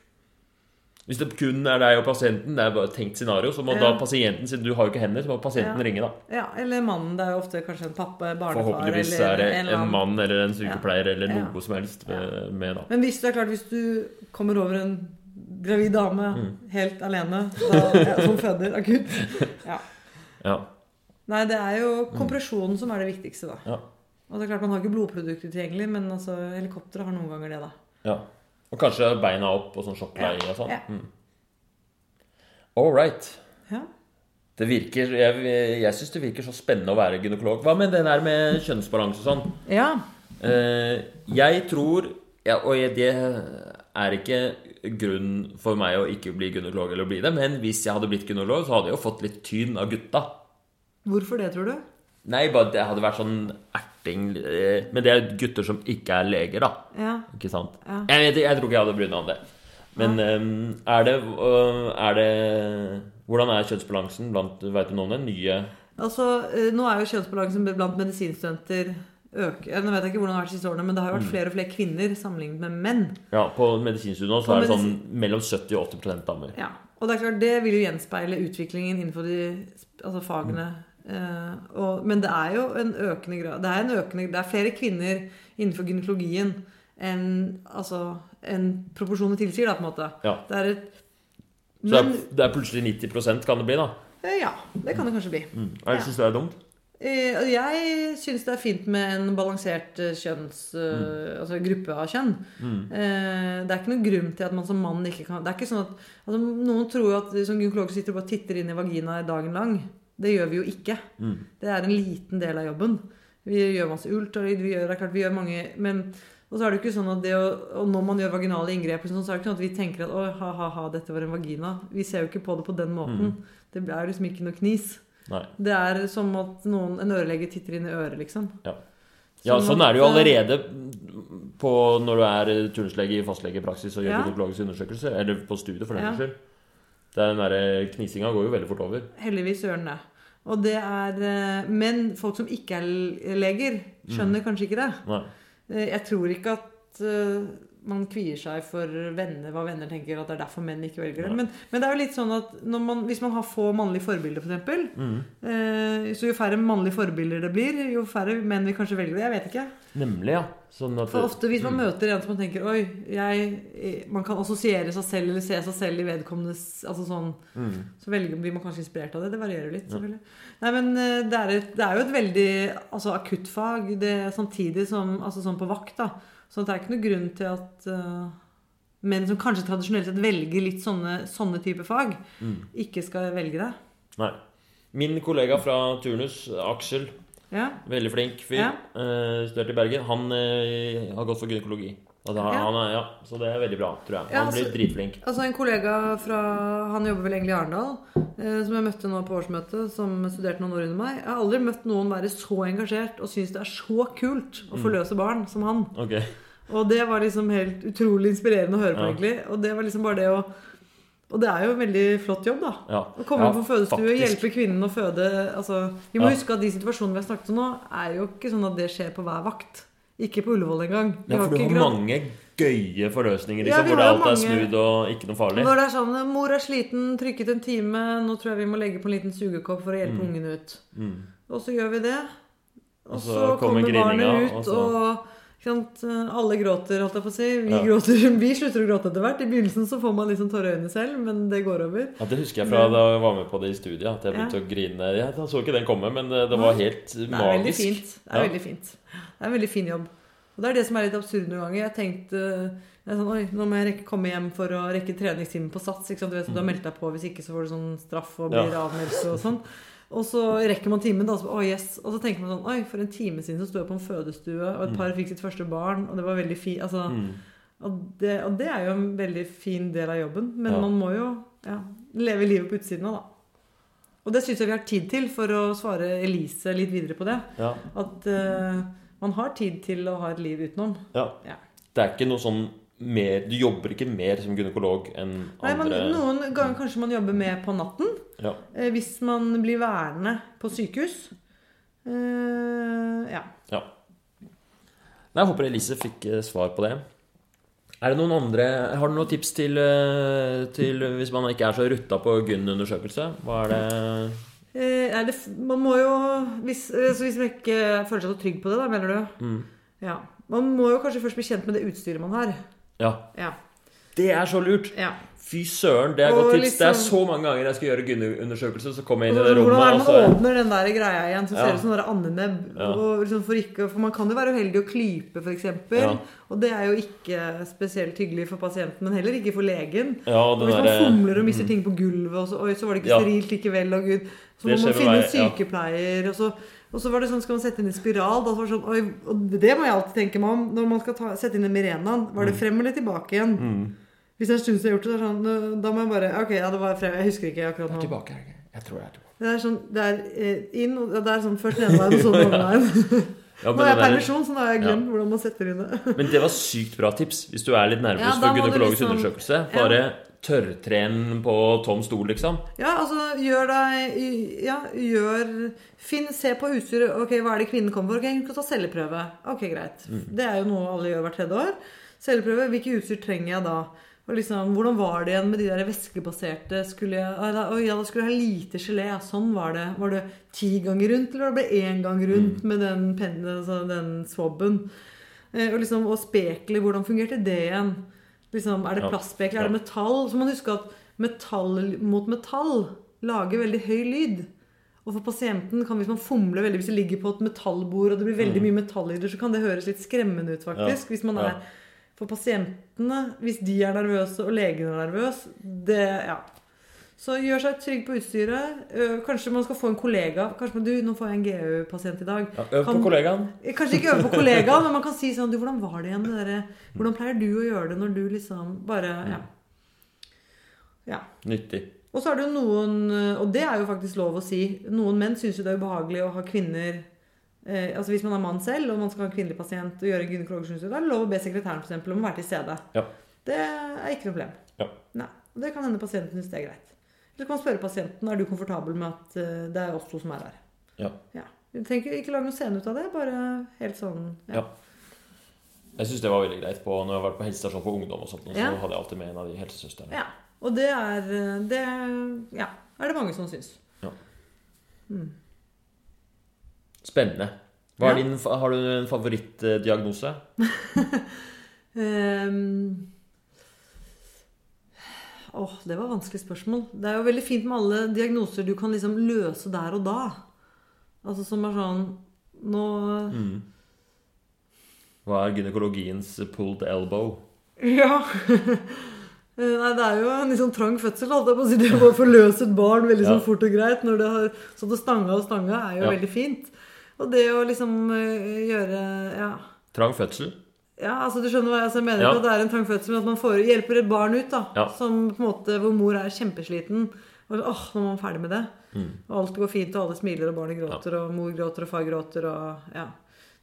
Hvis det kun er deg og pasienten, det er bare et tenkt scenario, så må Ja. da pasienten, siden du har jo ikke hender, så må pasienten Ja. ringe, da. Ja, Eller mannen. Det er jo ofte kanskje en pappa, barnefar Forhåpentligvis eller er det eller en mann eller en sykepleier eller Ja. noe som helst med, med da. Men hvis det er klart, hvis du kommer over en gravid dame Mm. helt alene da, ja, som føder akutt ja. Ja. Nei, det er jo kompresjonen som er det viktigste, da. Ja. Og det er klart Man har ikke blodprodukter tilgjengelig, men altså, helikopteret har noen ganger det. da. ja. Og kanskje beina opp og sånn sjokkleie og sånn. Ja. Mm. All right. Ja. Det virker, Jeg, jeg syns det virker så spennende å være gynekolog. Hva med den der med kjønnsbalanse og sånn? ja. Eh, jeg tror ja, Og det er ikke grunn for meg å ikke bli gynekolog eller å bli det, men hvis jeg hadde blitt gynekolog, så hadde jeg jo fått litt tyn av gutta. Hvorfor det, tror du? Nei, bare det hadde vært sånn erting eh, Men det er gutter som ikke er leger, da. Ja. Ikke sant? Ja. Jeg, vet, jeg tror ikke jeg hadde brydd meg om det. Men eh, er det øh, Er det Hvordan er kjønnsbalansen blant Vet du noe om det? Nye Altså, eh, Nå er jo kjønnsbalansen blant medisinstudenter øker. Nå vet jeg ikke hvordan det har vært de siste årene, men det har jo Mm. vært flere og flere kvinner sammenlignet med menn. Ja, på medisinstudiet nå så er det sånn mellom 70 og 80 damer. Ja. Og det er klart, det vil jo gjenspeile utviklingen innenfor de altså fagene. Eh, og, men det er jo en økende grad Det det er flere kvinner innenfor gynekologien enn altså, en proporsjonene tilsier, da, på en måte. Ja. Det er et Så det er, det er plutselig 90% kan det bli, da. Uh, Ja, det kan det kanskje bli. Mm. Det, Ja. Syns det er dumt? Uh, Jeg syns det er fint med en balansert kjønns... Mm. Altså gruppe av kjønn. Mm. Det er ikke noen grunn til at man som mann ikke kan Det er ikke sånn at altså, Noen tror jo at som gynekologer sitter og bare titter inn i vagina dagen lang. Det gjør vi jo ikke. Mm. Det er en liten del av jobben. Vi gjør masse ultralyd, vi gjør, det er klart vi gjør mange Men og så er det jo ikke sånn at det å, og når man gjør vaginale inngrep, sånn, så er det ikke sånn at vi tenker at å, ha, ha, ha, dette var en vagina. Vi ser jo ikke på det på den måten. Det er liksom ikke noe knis. Nei. Det er som at noen, en ørelege titter inn i øret, liksom. Ja, ja Sånn er det jo allerede på når du er turnuslege i fastlegepraksis og gjør Ja. gynekologisk undersøkelse. Eller på studiet, for den Ja. skyld. Den der knisinga går jo veldig fort over. Heldigvis gjør den det. Og det er, eh, men folk som ikke er leger, skjønner kanskje ikke det. Nei. Eh, Jeg tror ikke at eh, man kvier seg for venner, hva venner tenker, at det er derfor menn ikke velger det. Men, men det er jo litt sånn at når man, hvis man har få mannlige forbilder, f.eks., Mm. eh, så jo færre mannlige forbilder det blir, jo færre menn vil kanskje velge det. Jeg vet ikke. Nemlig, ja. Sånn at For ofte hvis man Mm. møter en som man tenker Oi, jeg, man kan assosiere seg selv eller se seg selv i vedkommendes altså sånn, mm. Så velger, blir man kanskje inspirert av det. Det varierer litt. selvfølgelig. Nei, men eh, det er, et, det er jo et veldig altså, akuttfag samtidig som altså, sånn på vakt. da. Så det er ikke noen grunn til at uh, menn som kanskje tradisjonelt sett velger litt sånne, sånne type fag, Mm. ikke skal velge det. Nei. Min kollega fra turnus, Aksel, Ja, veldig flink fyr, Ja. Uh, studert i Bergen, han uh, har gått for gynekologi. Han, Ja. han er, ja, så det er veldig bra, tror jeg. Han blir altså- dritflink. altså En kollega fra Han jobber vel egentlig i Arendal, eh, som jeg møtte nå på årsmøtet, som studerte noen år under meg. Jeg har aldri møtt noen være så engasjert og synes det er så kult å forløse barn som han. Okay. Og det var liksom helt utrolig inspirerende å høre på, Ja. egentlig. Og det var liksom bare det å Og det er jo en veldig flott jobb, da. Ja. Å komme Ja, på fødestue og faktisk. hjelpe kvinnen å føde altså, Vi må Ja. huske at de situasjonene vi har snakket om nå, er jo ikke sånn at det skjer på hver vakt. Ikke på Ullevål engang. Ja, for du har mange gøye forløsninger, liksom, ja, hvor det mange... alt er smooth og ikke noe farlig. Når det er sånn 'Mor er sliten, trykket en time, nå tror jeg vi må legge på en liten sugekopp for å hjelpe ungen ut'. Mm. Og så gjør vi det. Og så, kommer kommer barnet ut, og så- og? Alle gråter, holdt jeg på å si. Vi, Ja. gråter, vi slutter å gråte etter hvert. I begynnelsen så får man liksom tårer i øynene selv, men det går over. Ja, Det husker jeg fra da jeg var med på det i studiet. At jeg begynte Ja. å grine. Jeg så ikke den komme, men det, det var helt Det er veldig magisk. fint. Det er Ja. veldig fint. Det er en veldig fin jobb. Og det er det som er litt absurd noen ganger. Jeg tenkte jeg er sånn, Oi, nå må jeg rekke, komme hjem for å rekke treningstimen på Sats. Du vet du har meldt deg på, hvis ikke så får du sånn straff og blir Ja. avmeldt og sånn. Og så rekker man timen, da, og så, oh yes. og så tenker man sånn Oi, for en time siden så sto jeg på en fødestue, og et par fikk sitt første barn, og det var veldig fint. Altså, Mm. og, det, og det er jo en veldig fin del av jobben. Men Ja. man må jo ja, leve livet på utsiden av, da. Og det syns jeg vi har tid til, for å svare Elise litt videre på det. Ja. At uh, man har tid til å ha et liv utenom. ja. Ja. Det er ikke noe sånn mer Du jobber ikke mer som gynekolog enn Nei, man, Noen ganger kanskje man jobber mer på natten. Ja. eh, hvis man blir værende på sykehus. Eh, ja. ja. Nei, Jeg håper Elise fikk eh, svar på det. Er det noen andre Har du noen tips til, til hvis man ikke er så rutta på gyn-undersøkelse? Hva er det Eh, nei, det, man må jo hvis, altså hvis man ikke føler seg så trygg på det, da, mener du? mm. Ja. Man må jo kanskje først bli kjent med det utstyret man har. Ja. Ja. Det er så lurt! ja. Fy søren, det er Og godt tips. Det er liksom- så mange ganger jeg skal gjøre gynundersøkelse, så kommer jeg inn i det rommet, Hvordan er det så man åpner den der greia igjen så Ja. ser ut som en andenebb? Ja. Liksom for, ikke, for man kan jo være uheldig å klype, f.eks. Ja. Og det er jo ikke spesielt hyggelig for pasienten, men heller ikke for legen. Ja, Og hvis man der, fomler og mister ting på gulvet, og så, oi, så var det ikke Ja. sterilt likevel, og gud. Så Det må man finne en sykepleier, og så, og så var det sånn, skal man sette inn en spiral? Det sånn, og det må jeg alltid tenke meg om når man skal ta, sette inn en Mirenaen. Var det frem eller tilbake igjen? Mm. Hvis det er en stund siden jeg har gjort det, så er det sånn, da må jeg bare Ok, ja, det var frem. Jeg husker ikke akkurat nå. Det er tilbake, jeg. Jeg tror jeg er tilbake. Det er sånn, det er eh, inn, og det er sånn først nedenveien, og så overveien. Ja, Nå er jeg permisjon, så nå har jeg glemt hvordan man setter inn det. men det var sykt bra tips hvis du er litt nervøs Ja, for gynekologisk liksom- undersøkelse. Bare tørrtren på tom stol, liksom. Ja, altså, gjør deg Ja, gjør Finn, se på utstyret. Ok, hva er det kvinnen kommer for? Ok, hun skal ta celleprøve. Ok, greit. Mm. Det er jo noe alle gjør hvert tredje år. Celleprøve, hvilke utstyr trenger jeg da? Og liksom, Hvordan var det igjen med de der væskebaserte? Skulle jeg, ah, da, ja, da skulle jeg ha lite gelé. Ja, sånn var det. Var det ti ganger rundt, eller var det én gang rundt med den pennen, altså den swabben? Eh, og liksom, og spekelet, hvordan fungerte det igjen? Liksom, er det Ja. Er det metall? Så må man huske at metall mot metall lager veldig høy lyd. Og for pasienten kan hvis man fomler veldig, hvis det ligger på et metallbord og det blir veldig mye metallyder, så kan det høres litt skremmende ut, faktisk. Ja. Hvis man er For pasientene, hvis de er nervøse og legen er nervøs, det Ja. Så gjør seg trygg på utstyret. Øh, Kanskje man skal få en kollega. Kanskje du, Nå får jeg en GU-pasient i dag. Ja, Øv på kollegaen. Kanskje ikke øve på kollegaen, men man kan si sånn Du, hvordan var det igjen? Det der, hvordan pleier du å gjøre det når du liksom bare Ja. ja. Nyttig. Og så er det jo noen Og det er jo faktisk lov å si. Noen menn syns jo det er ubehagelig å ha kvinner eh, Altså Hvis man er mann selv og man skal ha en kvinnelig pasient og gjøre gynekologisk da er det lov å be sekretæren for eksempel, om å være til stede. Ja. Det er ikke noe problem. Ja. Nei. Det kan hende pasienten syns det er greit. Eller kan man spørre pasienten er du komfortabel med at eh, det er oss to som er her. Ja. ja. Tenker, ikke lag noe scene ut av det. Bare helt sånn Ja. Jeg syns det var veldig greit på, når jeg har vært på helsestasjon for ungdom. og sånt, så Ja. hadde jeg alltid med en av de helsesøstrene. Ja. Og det er det ja, er det mange som syns. Spennende. Hva er Ja. din, har du en favorittdiagnose? Ehm, Åh, det var et vanskelig spørsmål. Det er jo veldig fint med alle diagnoser du kan liksom løse der og da. Altså som er sånn Nå Mm. Hva er gynekologiens pulled elbow? Ja. Nei, det er jo en litt sånn trang fødsel. Holdt jeg på å si. Det å forløse et barn veldig Ja. sånn fort og greit når det har stått og stanga og stanga, er jo Ja. veldig fint. Og det å liksom øh, gjøre Ja. Trang fødsel? Ja, altså du skjønner hva jeg, altså, mener Ja. at det er en tangfødsel, men at man får, hjelper et barn ut da, Ja. som på en måte, hvor mor er kjempesliten. Og åh, nå er man ferdig med det. Mm. Og alt går fint, og alle smiler, og barnet gråter, og mor gråter, og far gråter. og ja,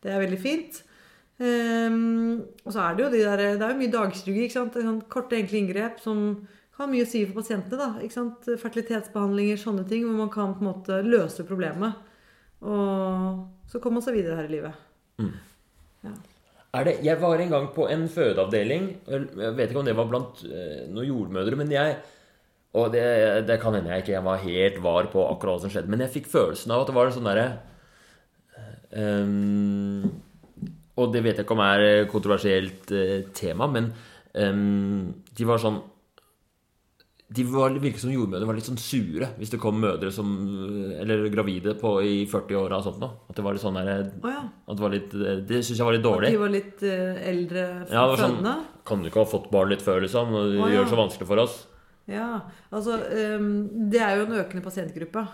Det er veldig fint. Um, og så er det jo de der, det er jo mye dagstrygge, ikke sant? Sånn Korte, enkle inngrep som har mye å si for pasientene. da, ikke sant? Fertilitetsbehandlinger, sånne ting, hvor man kan på en måte løse problemet. Og så kommer man seg videre her i livet. Er det, jeg var en gang på en fødeavdeling. Jeg vet ikke om det var blant eh, noen jordmødre, men jeg Og det, det kan hende jeg ikke jeg var helt var på akkurat hva som skjedde, men jeg fikk følelsen av at det var sånn derre um, Og det vet jeg ikke om er kontroversielt eh, tema, men um, de var sånn de var, virket som jordmødre var litt sånn sure hvis det kom mødre som Eller gravide på i 40-åra og sånt noe. At det var litt sånn der, oh, ja. at det var litt Det syns jeg var litt dårlig. At de var litt uh, eldre Ja, det var sånn-? Kan du ikke ha fått barn litt før, liksom? Og Å, gjør det så vanskelig for oss. Ja, altså um, Det er jo en økende pasientgruppe.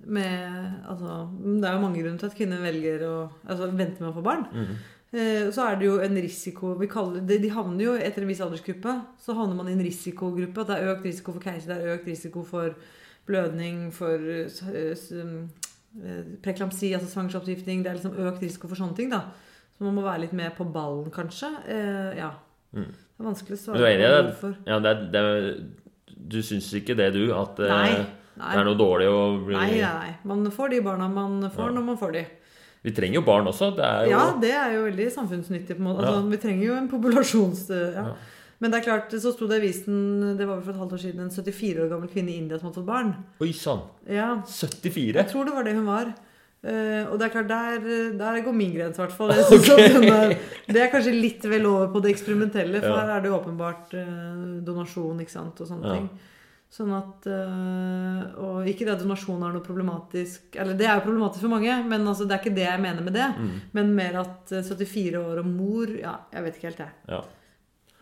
Med, altså, det er jo mange grunner til at kvinner velger å altså, vente med å få barn. Mhm. Eh, så er det jo en risiko vi kaller, De havner jo etter en viss aldersgruppe så havner man i en risikogruppe. At det er økt risiko for keiser, det er økt risiko for blødning, for eh, eh, preklamsi, altså svangerskapsgiftning. Det er liksom økt risiko for sånne ting. da Så man må være litt med på ballen, kanskje. Eh, ja. Mm. Det er vanskelig å svare på hvorfor. Ja, det er, det er, du syns ikke det, du? At nei, Nei. det er noe dårlig å bli nei, nei. Man får de barna man får Ja. når man får de. Vi trenger jo barn også. Det er jo Ja, det er jo veldig samfunnsnyttig. på en måte. Altså, Ja. Vi trenger jo en populasjons... Ja. Ja. Men det er klart, så sto det i avisen det var vel for et halvt år siden, en 74 år gammel kvinne i India som hadde fått barn. Oi sann! Ja, 74? Jeg tror det var det hun var. Uh, og det er klart, der, der går min grense, i hvert fall. Er, det er kanskje litt vel over på det eksperimentelle, for her er det jo åpenbart uh, donasjon ikke sant, og sånne ting. Sånn at øh, Og ikke det at donasjon er noe problematisk Eller det er jo problematisk for mange, men altså, det er ikke det jeg mener med det. Mm. Men mer at eh, 74 år og mor Ja, jeg vet ikke helt, jeg. Ja.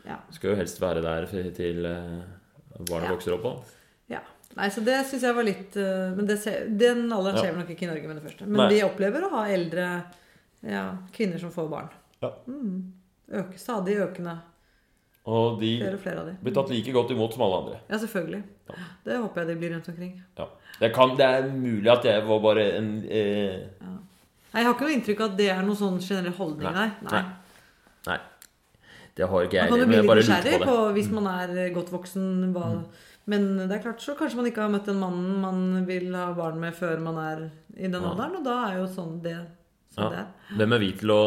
Ja. Skal jo helst være der til barna barnet Ja. vokser opp Da. ja. Nei, så det syns jeg var litt øh, Men det den alderen Ja. skjer vel nok ikke i Norge med det første. Men Nei. vi opplever å ha eldre ja, kvinner som får barn. Ja. Mm. Øke, stadig økende. Og de Flere og flere av de. blir tatt like godt imot som alle andre. Ja, selvfølgelig. Det håper jeg de blir rundt omkring. Ja. Det, kan, det er mulig at jeg var bare en eh, Nei, Jeg har ikke noe inntrykk av at det er noen sånn generell holdning, nei. Nei. Nei. Det har ikke jeg Man kan jo bli litt nysgjerrig på på. Mm. hvis man er godt voksen. Hva, Men det er klart så kanskje man ikke har møtt den mannen man vil ha barn med før man er i den Ja. alderen, og da er jo sånn det Ja. det. Hvem er vi til å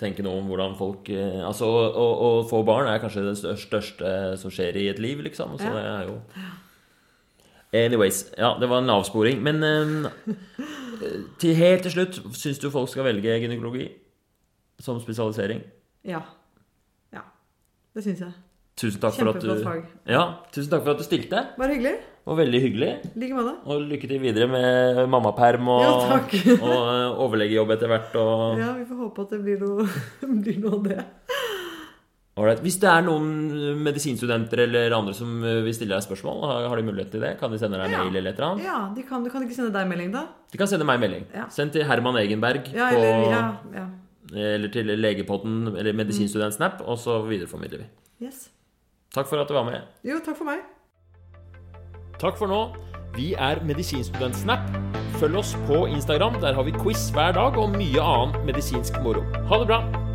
tenke noe om hvordan folk eh, Altså, å, å, å få barn er kanskje det største, som skjer i et liv, liksom. Så Ja. det er jo Anyways. Ja, det var en avsporing. Men eh, til helt til slutt, syns du folk skal velge gynekologi som spesialisering? Ja. Ja. Det syns jeg. Tusen takk for at du fag. Ja, tusen takk for at du stilte. Bare hyggelig. Og veldig hyggelig. Like med deg. Og lykke til videre med mammaperm og, Ja, takk. og eh, overlegejobb etter hvert. Og Ja, vi får håpe at det blir noe, blir noe av det. Alright. Hvis det er noen medisinstudenter eller andre som eh, vil stille deg spørsmål, har de mulighet til det? Kan de sende deg Ja. mail eller et eller annet? Ja, de kan, du kan ikke sende deg melding, da? De kan sende meg melding. Ja. Send til Herman Egenberg Ja, på, eller Ja. ja. eller til Legepodden eller Medisinstudentsnap, mm. og så videreformidler vi. Yes. Takk for at du var med. Jo, takk for meg. Takk for nå. Vi er Medisinstudent Snap. Følg oss på Instagram. Der har vi quiz hver dag og mye annen medisinsk moro. Ha det bra!